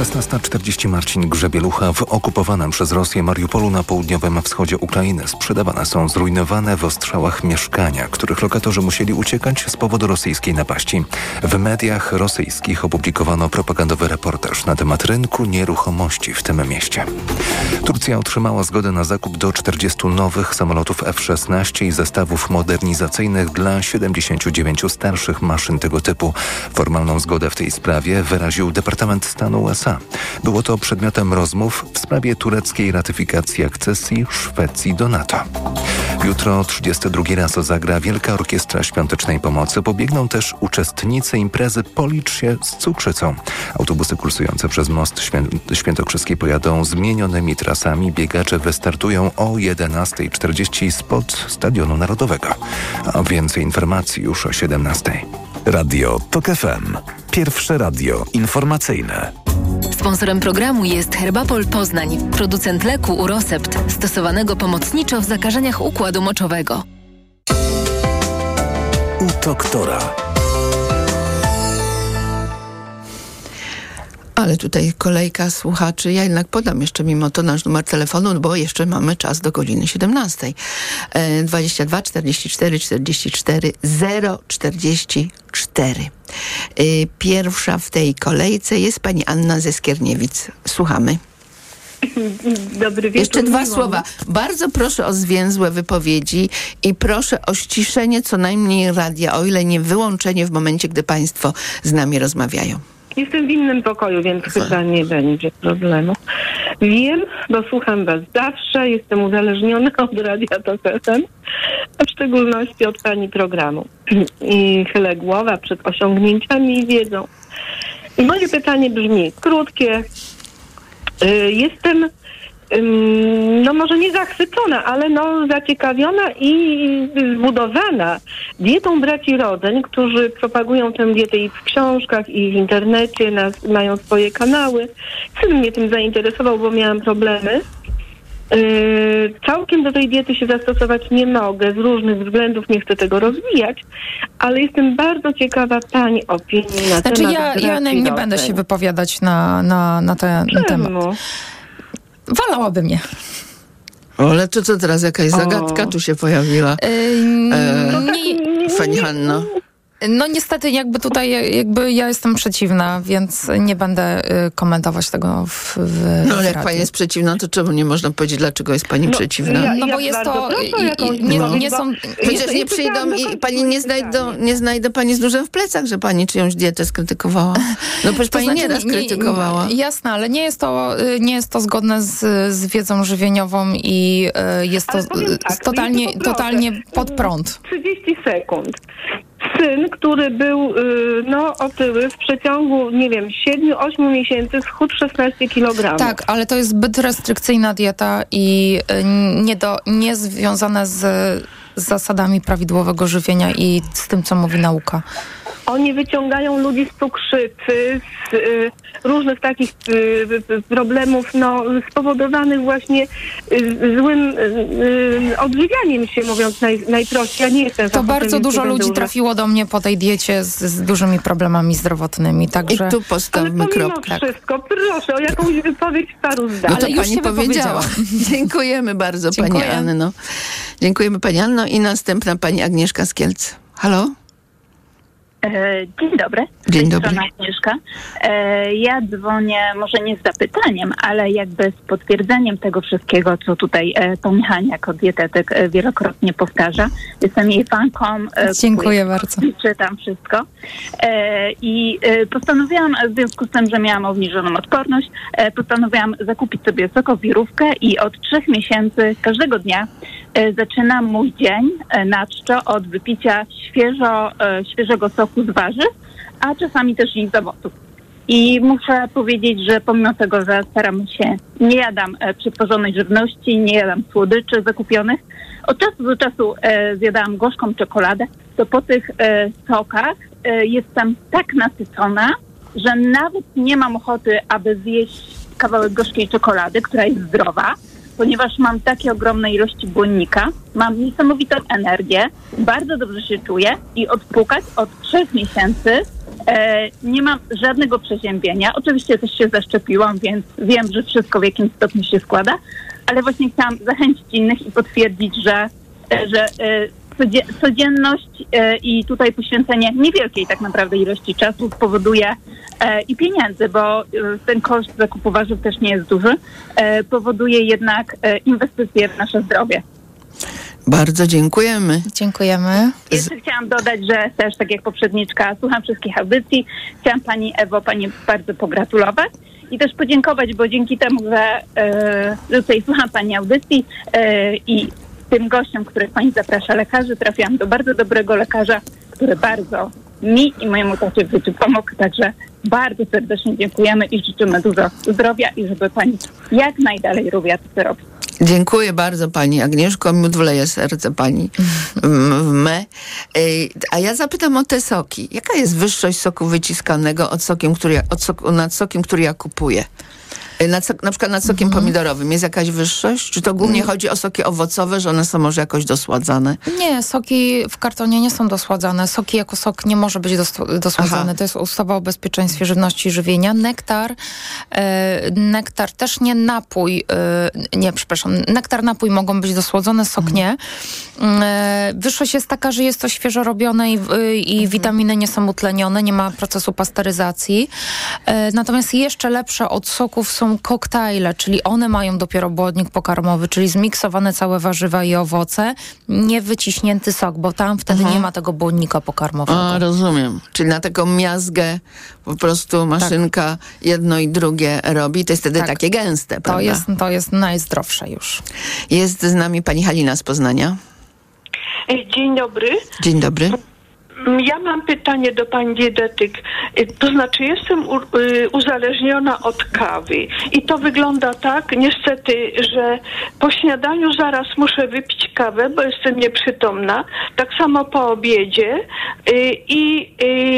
16.40 Marcin Grzebielucha w okupowanym przez Rosję Mariupolu na południowym wschodzie Ukrainy sprzedawane są zrujnowane w ostrzałach mieszkania, których lokatorzy musieli uciekać z powodu rosyjskiej napaści. W mediach rosyjskich opublikowano propagandowy reportaż na temat rynku nieruchomości w tym mieście. Turcja otrzymała zgodę na zakup do 40 nowych samolotów F-16 i zestawów modernizacyjnych dla 79 starszych maszyn tego typu. Formalną zgodę w tej sprawie wyraził Departament Stanu USA. Było to przedmiotem rozmów w sprawie tureckiej ratyfikacji akcesji Szwecji do NATO. Jutro 32 raz zagra Wielka Orkiestra Świątecznej Pomocy. Pobiegną też uczestnicy imprezy Policz się z cukrzycą. Autobusy kursujące przez most Świę Świętokrzyski pojadą zmienionymi trasami. Biegacze wystartują o 11.40 spod Stadionu Narodowego. A więcej informacji już o 17.00. Radio TOK FM. Pierwsze radio informacyjne. Sponsorem programu jest Herbapol Poznań, producent leku Urosept, stosowanego pomocniczo w zakażeniach układu moczowego. U doktora. Ale tutaj kolejka słuchaczy. Ja jednak podam jeszcze mimo to nasz numer telefonu, bo jeszcze mamy czas do godziny 17. E, 22 44 44 044. E, pierwsza w tej kolejce jest pani Anna ze Skierniewic. Słuchamy. Dobry wieczór. Jeszcze dwa miło. słowa. Bardzo proszę o zwięzłe wypowiedzi i proszę o ściszenie co najmniej radia, o ile nie wyłączenie w momencie, gdy państwo z nami rozmawiają. Jestem w innym pokoju, więc chyba nie będzie problemu. Wiem, bo słucham was zawsze, jestem uzależniona od Radia Tok FM, a w szczególności od pani programu. I chylę głowa przed osiągnięciami i wiedzą. I moje pytanie brzmi, krótkie. Y, Jestem no może nie zachwycona, ale no zaciekawiona i zbudowana dietą braci Rodzeń, którzy propagują tę dietę i w książkach, i w internecie, mają swoje kanały. Syn mnie tym zainteresował, bo miałam problemy. Yy, całkiem do tej diety się zastosować nie mogę z różnych względów, nie chcę tego rozwijać, ale jestem bardzo ciekawa Pani opinii na Znaczy temat ja, ja braci nie, nie będę się wypowiadać na, na, na ten Czemu? temat. Walałaby mnie. Ale to co teraz, jakaś O. zagadka tu się pojawiła? Yy, E, No tak, Pani Hanno. No niestety jakby tutaj jakby ja jestem przeciwna, więc nie będę y, komentować tego w, w No ale jak pani jest przeciwna, to czemu nie można powiedzieć, dlaczego jest pani No, przeciwna? ja- No bo jest bardzo to- proszę i- nie- odpowiedź, nie są- Przecież nie przyjdą i pani nie znajdą, nie znajdę pani z dużym w plecach, że pani czyjąś dietę skrytykowała. No przecież To pani znaczy, nieraz nie- krytykowała. Jasne, ale nie jest to, y, nie jest to zgodne z, z wiedzą żywieniową i y, jest to Ale tak, totalnie, poproszę. totalnie pod prąd. 30 sekund. Syn, który był y, no, otyły w przeciągu, nie wiem, 7-8 miesięcy schudł 16 kg. Tak, ale to jest zbyt restrykcyjna dieta i y, nie, do, nie z zasadami prawidłowego żywienia i z tym, co mówi nauka. Oni wyciągają ludzi z cukrzycy, z y, różnych takich y, y, problemów no, spowodowanych właśnie y, złym y, y, odżywianiem się, mówiąc naj, najprościej. Ja nie jestem To bardzo dużo ludzi używać- trafiło do mnie po tej diecie z, z dużymi problemami zdrowotnymi, także... I tu postawmy kropkę. wszystko, proszę o jakąś wypowiedź w paru zdań. No to Ale już pani się powiedziała. Dziękujemy bardzo pani Dziękuję. Anno. Dziękujemy pani Anno i następna pani Agnieszka z Kielc. Halo? E, Dzień dobry. Dzień dobry. Agnieszka. E, Ja dzwonię może nie z zapytaniem, ale jakby z potwierdzeniem tego wszystkiego, co tutaj e, Hania jako dietetyk wielokrotnie powtarza. Jestem jej fanką. Dziękuję bardzo. Czytam wszystko. I postanowiłam, w związku z tym, że miałam obniżoną odporność, postanowiłam zakupić sobie sokowirówkę i od trzech miesięcy każdego dnia zaczynam mój dzień e, na czczo od wypicia świeżo, e, świeżego soku z warzyw, a czasami też i z owoców. I muszę powiedzieć, że pomimo tego, że staram się, nie jadam e, przetworzonej żywności, nie jadam słodyczy zakupionych, od czasu do czasu e, zjadałam gorzką czekoladę, to po tych e, sokach e, jestem tak nasycona, że nawet nie mam ochoty, aby zjeść kawałek gorzkiej czekolady, która jest zdrowa, ponieważ mam takie ogromne ilości błonnika, mam niesamowitą energię, bardzo dobrze się czuję i odpukać od trzech miesięcy e, nie mam żadnego przeziębienia. Oczywiście też się zaszczepiłam, więc wiem, że wszystko w jakimś stopniu się składa, ale właśnie chciałam zachęcić innych i potwierdzić, że, że e, codzienność e, i tutaj poświęcenie niewielkiej tak naprawdę ilości czasu powoduje e, i pieniędzy, bo e, ten koszt zakupu warzyw też nie jest duży, powoduje jednak inwestycje w nasze zdrowie. Bardzo dziękujemy. Dziękujemy. Jeszcze chciałam dodać, że też tak jak poprzedniczka, słucham wszystkich audycji. Chciałam Pani Ewo, Pani bardzo pogratulować i też podziękować, bo dzięki temu, że, e, że tutaj słucham Pani audycji e, i tym gościom, których Pani zaprasza lekarzy, trafiłam do bardzo dobrego lekarza, który bardzo mi i mojemu tacie w życiu pomógł, także bardzo serdecznie dziękujemy i życzymy dużo zdrowia i żeby Pani jak najdalej robiła to, robi. Dziękuję bardzo pani Agnieszko. Miód wleje serce pani m- w me. A ja zapytam o te soki. Jaka jest wyższość soku wyciskanego od sokiem, który ja, od soku, nad sokiem, który ja kupuję? Ej, Nad, sok- na przykład nad sokiem Mhm. pomidorowym jest jakaś wyższość? Czy to głównie chodzi o soki owocowe, że one są może jakoś dosładzane? Nie, soki w kartonie nie są dosładzane. Soki jako sok nie może być dos- dosładzany. Aha. To jest ustawa o bezpieczeństwie żywności i żywienia. Nektar, e, nektar też nie napój, e, nie, przepraszam, nektar, napój mogą być dosłodzone, sok nie. E, wyższość jest taka, że jest to świeżo robione i, w- i witaminy nie są utlenione, nie ma procesu pasteryzacji. E, natomiast jeszcze lepsze od soków są koktajle, czyli one mają dopiero błonnik pokarmowy, czyli zmiksowane całe warzywa i owoce, nie wyciśnięty sok, bo tam wtedy Mhm. nie ma tego błonnika pokarmowego. A, rozumiem. Czyli na taką miazgę po prostu maszynka jedno i drugie robi. To jest wtedy Tak. takie gęste, To prawda? jest, to jest najzdrowsze już. Jest z nami pani Halina z Poznania. Dzień dobry. Dzień dobry. Ja mam pytanie do pani dietetyk. Y, To znaczy, jestem y, uzależniona od kawy i to wygląda tak, niestety, że po śniadaniu zaraz muszę wypić kawę, bo jestem nieprzytomna. Tak samo po obiedzie. Y, I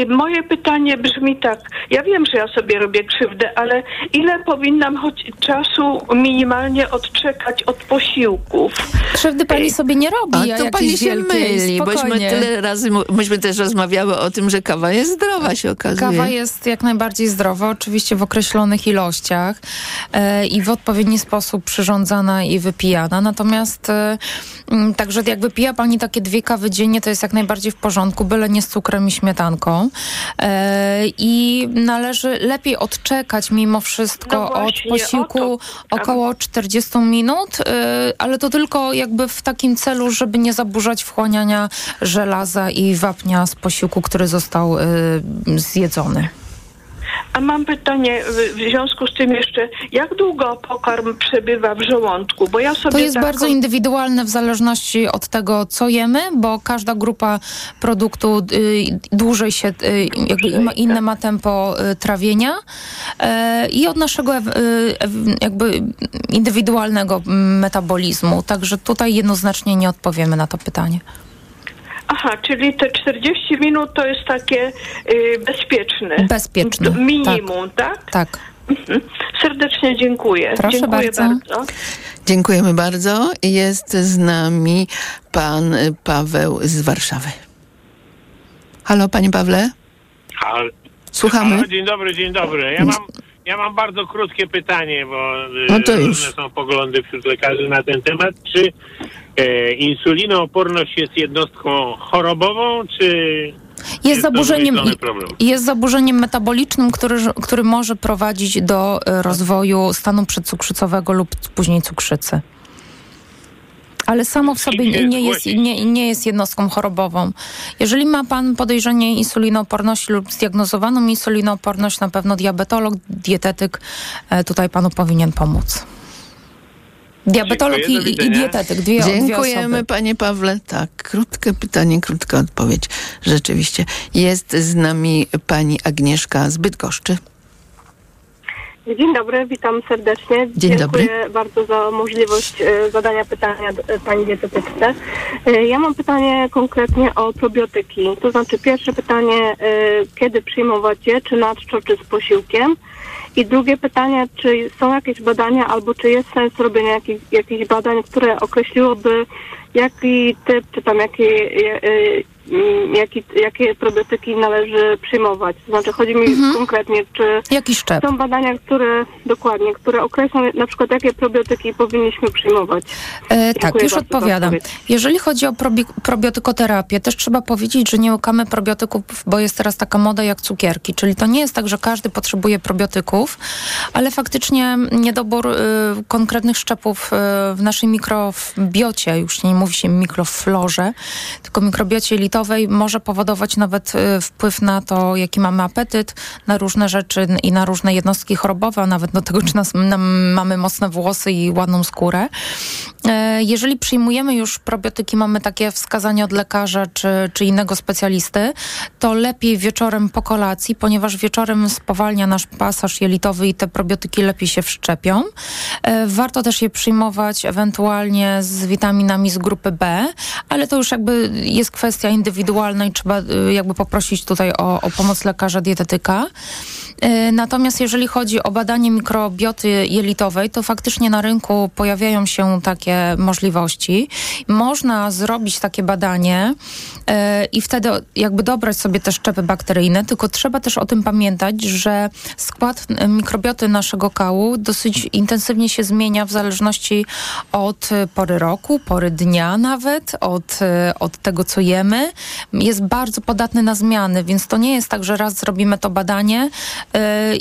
moje pytanie brzmi tak. Ja wiem, że ja sobie robię krzywdę, ale ile powinnam choć czasu minimalnie odczekać od posiłków? Krzywdy pani sobie nie robi, A a to pani się myli, bośmy tyle razy, myśmy też też rozmawiały o tym, że kawa jest zdrowa, się okazuje. Kawa jest jak najbardziej zdrowa, oczywiście w określonych ilościach e, i w odpowiedni sposób przyrządzana i wypijana. Natomiast e, także jak wypija pani takie dwie kawy dziennie, to jest jak najbardziej w porządku, byle nie z cukrem i śmietanką. E, I należy lepiej odczekać mimo wszystko No właśnie, od posiłku około 40 minut, e, ale to tylko jakby w takim celu, żeby nie zaburzać wchłaniania żelaza i wapnia z posiłku, który został e, zjedzony. A mam pytanie w, w związku z tym jeszcze, jak długo pokarm przebywa w żołądku? Bo ja sobie To jest taką- bardzo indywidualne w zależności od tego, co jemy, bo każda grupa produktu y, dłużej się, y, jakby inne ma tempo y, trawienia y, i od naszego y, jakby indywidualnego mm, metabolizmu. Także tutaj jednoznacznie nie odpowiemy na to pytanie. Aha, czyli te 40 minut to jest takie y, bezpieczne. Bezpieczne, D- Minimum, tak? Tak. Mhm. Serdecznie dziękuję. Proszę dziękuję bardzo. Dziękujemy bardzo. Jest z nami pan y, Paweł z Warszawy. Halo, panie Pawle? Hal- Słuchamy. Halo, dzień dobry, dzień dobry. Ja mam, ja mam bardzo krótkie pytanie, bo y, No różne są poglądy wśród lekarzy na ten temat. Czy e, insulinooporność jest jednostką chorobową, czy Jest to zaburzeniem, jest zaburzeniem metabolicznym, który, który może prowadzić do e, rozwoju stanu przedcukrzycowego lub później cukrzycy. Ale samo w sobie nie, nie, jest, nie, nie jest jednostką chorobową. Jeżeli ma pan podejrzenie insulinooporności lub zdiagnozowaną insulinooporność, na pewno diabetolog, dietetyk e, tutaj panu powinien pomóc. Diabetolog Dziękuję, i, i, dietetyk, dwie, dwie Dziękujemy, osoby. panie Pawle. Tak, krótkie pytanie, krótka odpowiedź. Rzeczywiście. Jest z nami pani Agnieszka z Bydgoszczy. Dzień dobry, witam serdecznie. Dzień Dziękuję dobry. bardzo za możliwość e, zadania pytania e, pani dietetyczce. E, Ja mam pytanie konkretnie o probiotyki. To znaczy pierwsze pytanie, kiedy przyjmować je, czy na czczo, czy z posiłkiem? I drugie pytanie, czy są jakieś badania albo czy jest sens robienia jakich, jakichś badań, które określiłoby jaki typ, czy tam mm, jaki, jakie probiotyki należy przyjmować? To znaczy chodzi mi konkretnie, czy Jaki szczep? są badania, które dokładnie, które określą na przykład jakie probiotyki powinniśmy przyjmować. E, tak, już odpowiadam. Jeżeli chodzi o probi- probiotykoterapię, też trzeba powiedzieć, że nie łykamy probiotyków, bo jest teraz taka moda jak cukierki, czyli to nie jest tak, że każdy potrzebuje probiotyków, ale faktycznie niedobór y, konkretnych szczepów y, w naszej mikrobiocie, już nie mówi się mikroflorze, tylko mikrobiocie może powodować nawet y, wpływ na to, jaki mamy apetyt, na różne rzeczy i na różne jednostki chorobowe, a nawet do tego, czy nas, mamy mocne włosy i ładną skórę. E, Jeżeli przyjmujemy już probiotyki, mamy takie wskazanie od lekarza czy, czy innego specjalisty, to lepiej wieczorem po kolacji, ponieważ wieczorem spowalnia nasz pasaż jelitowy i te probiotyki lepiej się wszczepią. E, Warto też je przyjmować ewentualnie z witaminami z grupy B, ale to już jakby jest kwestia indywidualna i trzeba y, jakby poprosić tutaj o, o pomoc lekarza dietetyka. E, Natomiast jeżeli chodzi o badanie mikrobioty jelitowej, to faktycznie na rynku pojawiają się takie możliwości. Można zrobić takie badanie e, i wtedy jakby dobrać sobie te szczepy bakteryjne, tylko trzeba też o tym pamiętać, że skład mikrobioty naszego kału dosyć intensywnie się zmienia w zależności od pory roku, pory dnia nawet, od, e, od tego, co jemy. Jest bardzo podatny na zmiany, więc to nie jest tak, że raz zrobimy to badanie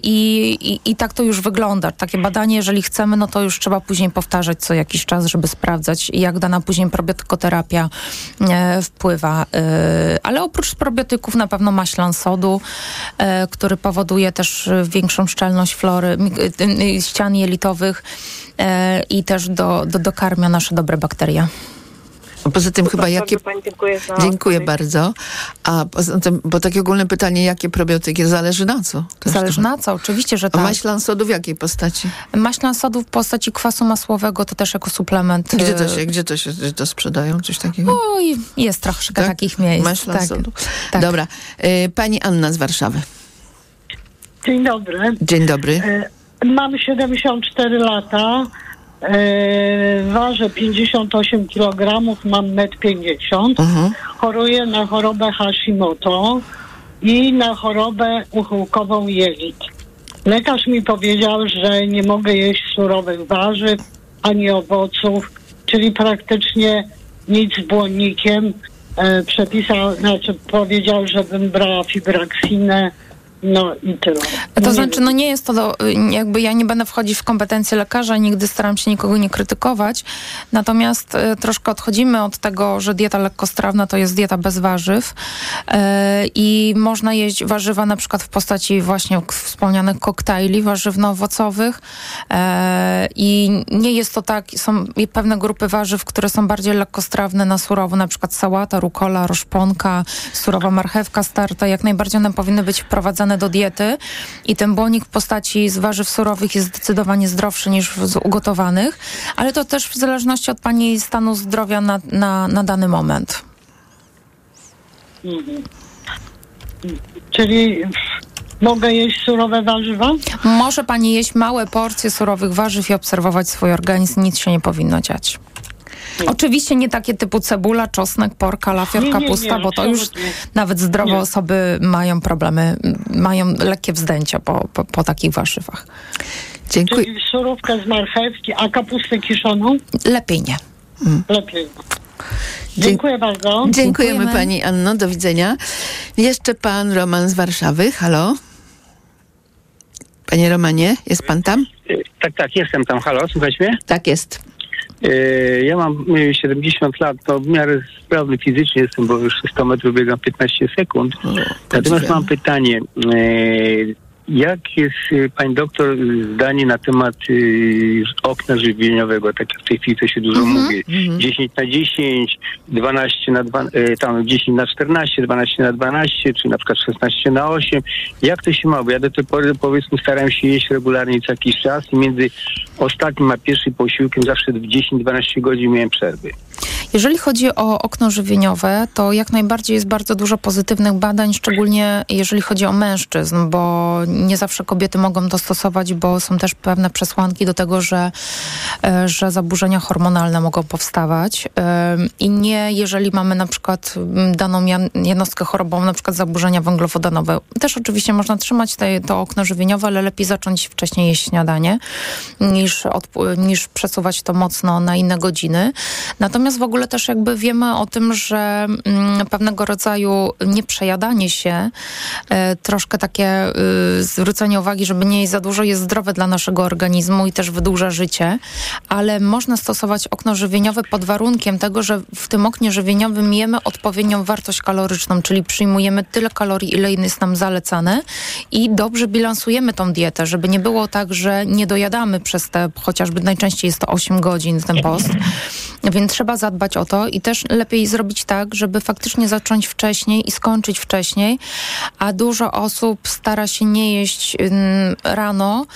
i, i, i tak to już wygląda. Takie badanie, jeżeli chcemy, no to już trzeba później powtarzać co jakiś czas, żeby sprawdzać, jak dana później probiotykoterapia e, wpływa. E, ale oprócz probiotyków na pewno maślan sodu, e, który powoduje też e, większą szczelność flory, ścian jelitowych i też do, do, dokarmia nasze dobre bakterie. A poza tym chyba jakie... Bardzo pani dziękuję za Dziękuję odpowiedź. bardzo. A poza tym, bo takie ogólne pytanie, jakie probiotyki? Zależy na co? Też Zależy to- na co, oczywiście, że A tak. maślan sodu w jakiej postaci? Maślan sodu w postaci kwasu masłowego to też jako suplement. Gdzie to e, się, gdzie to się gdzie to sprzedają? Coś takiego? Oj, jest troszkę takich miejsc. Maślan tak. sodu. Tak. Dobra. Y, Pani Anna z Warszawy. Dzień dobry. Dzień dobry. E, Mam 74 lata E, ważę 58 kg, mam 1,50 m. Choruję na chorobę Hashimoto i na chorobę uchyłkową jelit. Lekarz mi powiedział, że nie mogę jeść surowych warzyw ani owoców, czyli praktycznie nic z błonnikiem. E, przepisał, znaczy powiedział, żebym brała fibraksinę, no i tyle. To Nie znaczy, no nie jest to, do, jakby ja nie będę wchodzić w kompetencje lekarza, nigdy staram się nikogo nie krytykować, natomiast e, troszkę odchodzimy od tego, że dieta lekkostrawna to jest dieta bez warzyw e, i można jeść warzywa na przykład w postaci właśnie wspomnianych koktajli warzywno-owocowych e, i nie jest to tak, są pewne grupy warzyw, które są bardziej lekkostrawne na surowo, na przykład sałata, rukola, roszponka, surowa marchewka starta, jak najbardziej one powinny być wprowadzane do diety i ten błonik w postaci z warzyw surowych jest zdecydowanie zdrowszy niż z ugotowanych, ale to też w zależności od Pani stanu zdrowia na, na, na dany moment. Mhm. Czyli mogę jeść surowe warzywa? Może Pani jeść małe porcje surowych warzyw i obserwować swój organizm, nic się nie powinno dziać. Oczywiście nie takie typu cebula, czosnek, porka, lafior, kapusta, bo to już nawet zdrowe Nie. osoby mają problemy, mają lekkie wzdęcia po, po, po takich warzywach. Dziękuję. Czyli surówkę z marchewki, a kapustę kiszoną? Lepiej nie. Lepiej. Dziękuję bardzo. Dziękujemy, pani Anno, do widzenia. Jeszcze pan Roman z Warszawy, halo? Panie Romanie, jest pan tam? Tak, tak, jestem tam. Halo, słuchać mnie? Tak jest. Yy, Ja mam yy, 70 lat, to w miarę sprawny fizycznie jestem, bo już 100 metrów biegam 15 sekund. Natomiast mam pytanie. Jak jest yy, pani doktor zdanie na temat yy, okna żywieniowego, tak jak w tej chwili to się dużo Mhm, mówi. 10 na 10, 12 na 2, yy, tam 10 na 14, 12 na 12, czy na przykład 16 na 8. Jak to się ma? Bo ja do tej pory powiedzmy starałem się jeść regularnie co jakiś czas i między ostatnim a pierwszym posiłkiem zawsze w 10-12 godzin miałem przerwy. Jeżeli chodzi o okno żywieniowe, to jak najbardziej jest bardzo dużo pozytywnych badań, szczególnie jeżeli chodzi o mężczyzn, bo nie zawsze kobiety mogą to stosować, bo są też pewne przesłanki do tego, że, e, że zaburzenia hormonalne mogą powstawać. E, I nie, jeżeli mamy na przykład m, daną jednostkę chorobową, na przykład zaburzenia węglowodanowe. Też oczywiście można trzymać te, to okno żywieniowe, ale lepiej zacząć wcześniej jeść śniadanie, niż, odp- niż przesuwać to mocno na inne godziny. Natomiast w ogóle też jakby wiemy o tym, że mm, pewnego rodzaju nieprzejadanie się, e, troszkę takie y, zwrócenie uwagi, żeby nie jeść za dużo, jest zdrowe dla naszego organizmu i też wydłuża życie, ale można stosować okno żywieniowe pod warunkiem tego, że w tym oknie żywieniowym jemy odpowiednią wartość kaloryczną, czyli przyjmujemy tyle kalorii, ile jest nam zalecane i dobrze bilansujemy tą dietę, żeby nie było tak, że nie dojadamy przez te, chociażby najczęściej jest to 8 godzin ten post, więc trzeba zadbać o to i też lepiej zrobić tak, żeby faktycznie zacząć wcześniej i skończyć wcześniej, a dużo osób stara się nie jeść rano,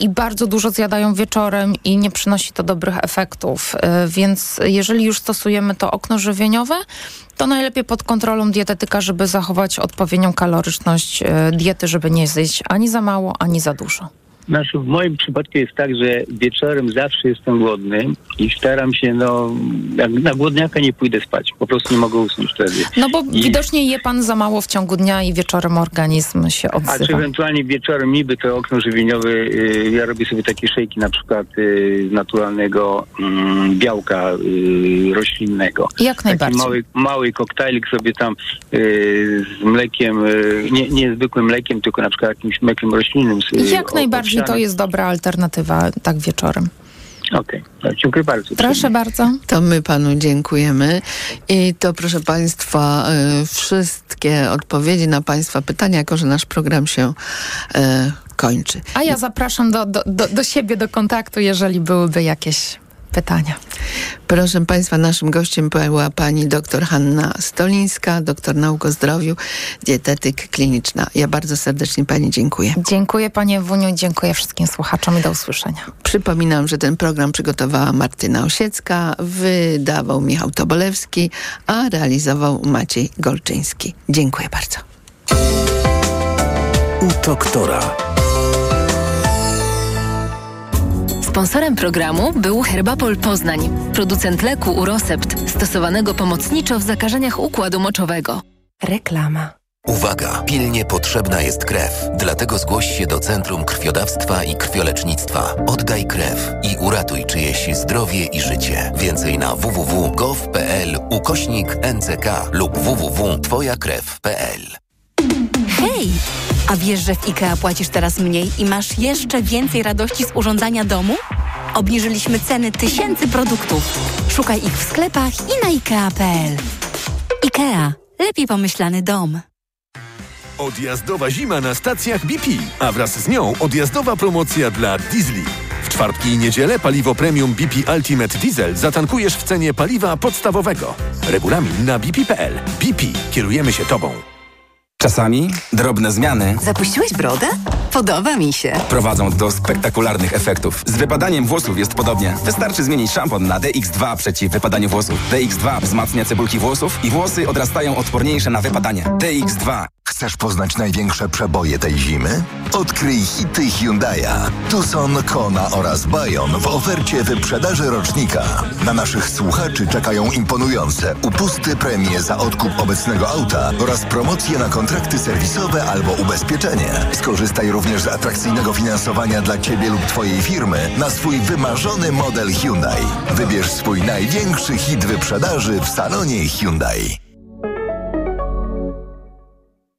i bardzo dużo zjadają wieczorem i nie przynosi to dobrych efektów. Y, Więc jeżeli już stosujemy to okno żywieniowe, to najlepiej pod kontrolą dietetyka, żeby zachować odpowiednią kaloryczność y, diety, żeby nie zjeść ani za mało, ani za dużo. Znaczy w moim przypadku jest tak, że wieczorem zawsze jestem głodny i staram się, no, jak na głodniaka nie pójdę spać. Po prostu nie mogę usnąć wtedy. No bo I- widocznie je pan za mało w ciągu dnia i wieczorem organizm się A czy odzywa. ewentualnie wieczorem niby to okno żywieniowe, y, ja robię sobie takie szejki na przykład y, z naturalnego mm, białka y, roślinnego. Jak Taki najbardziej. mały, mały koktajlik sobie tam y, z mlekiem, nie, nie zwykłym mlekiem, tylko na przykład jakimś mlekiem roślinnym. z, Jak najbardziej to owsianym. jest dobra alternatywa tak wieczorem. Okej, okay. dziękuję bardzo. Proszę bardzo. To my panu dziękujemy. I to, proszę państwa, y, wszystkie odpowiedzi na państwa pytania, jako że nasz program się y, kończy. A ja zapraszam do, do, do, do siebie, do kontaktu, jeżeli byłyby jakieś pytania. Proszę Państwa, naszym gościem była pani dr Hanna Stolińska, doktor nauk o zdrowiu, dietetyk kliniczna. Ja bardzo serdecznie Pani dziękuję. Dziękuję Panie Wuniu, dziękuję wszystkim słuchaczom i do usłyszenia. Przypominam, że ten program przygotowała Martyna Osiecka, wydawał Michał Tobolewski, a realizował Maciej Golczyński. Dziękuję bardzo. U doktora. Sponsorem programu był Herbapol Poznań, producent leku Urosept, stosowanego pomocniczo w zakażeniach układu moczowego. Reklama. Uwaga! Pilnie potrzebna jest krew. Dlatego zgłoś się do Centrum Krwiodawstwa i Krwiolecznictwa. Oddaj krew i uratuj czyjeś zdrowie i życie. Więcej na www.gov.pl ukośnik NCK lub www.twojakrew.pl Hej! A wiesz, że w IKEA płacisz teraz mniej i masz jeszcze więcej radości z urządzania domu? Obniżyliśmy ceny tysięcy produktów. Szukaj ich w sklepach i na IKEA.pl. IKEA. Lepiej pomyślany dom. Odjazdowa zima na stacjach BP, a wraz z nią odjazdowa promocja dla diesli. W czwartki i niedzielę paliwo premium BP Ultimate Diesel zatankujesz w cenie paliwa podstawowego. Regulamin na bp.pl. BP. Kierujemy się Tobą. Czasami drobne zmiany Zapuściłeś brodę? Podoba mi się. prowadzą do spektakularnych efektów. Z wypadaniem włosów jest podobnie. Wystarczy zmienić szampon na DX2 przeciw wypadaniu włosów. DX2 wzmacnia cebulki włosów i włosy odrastają odporniejsze na wypadanie. DX2 Chcesz poznać największe przeboje tej zimy? Odkryj hity Hyundai'a. Tucson, Kona oraz Bayon w ofercie wyprzedaży rocznika. Na naszych słuchaczy czekają imponujące upusty premie za odkup obecnego auta oraz promocje na kontrakty serwisowe albo ubezpieczenie. Skorzystaj również z atrakcyjnego finansowania dla Ciebie lub Twojej firmy na swój wymarzony model Hyundai. Wybierz swój największy hit wyprzedaży w salonie Hyundai.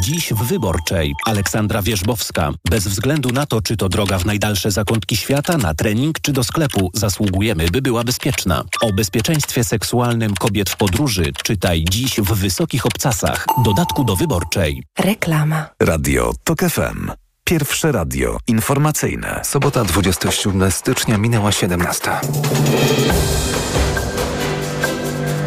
Dziś w Wyborczej Aleksandra Wierzbowska. Bez względu na to, czy to droga w najdalsze zakątki świata, na trening czy do sklepu, zasługujemy, by była bezpieczna. O bezpieczeństwie seksualnym kobiet w podróży czytaj dziś w Wysokich Obcasach. Dodatku do Wyborczej. Reklama. Radio TOK FM. Pierwsze radio informacyjne. Sobota 27 stycznia minęła 17.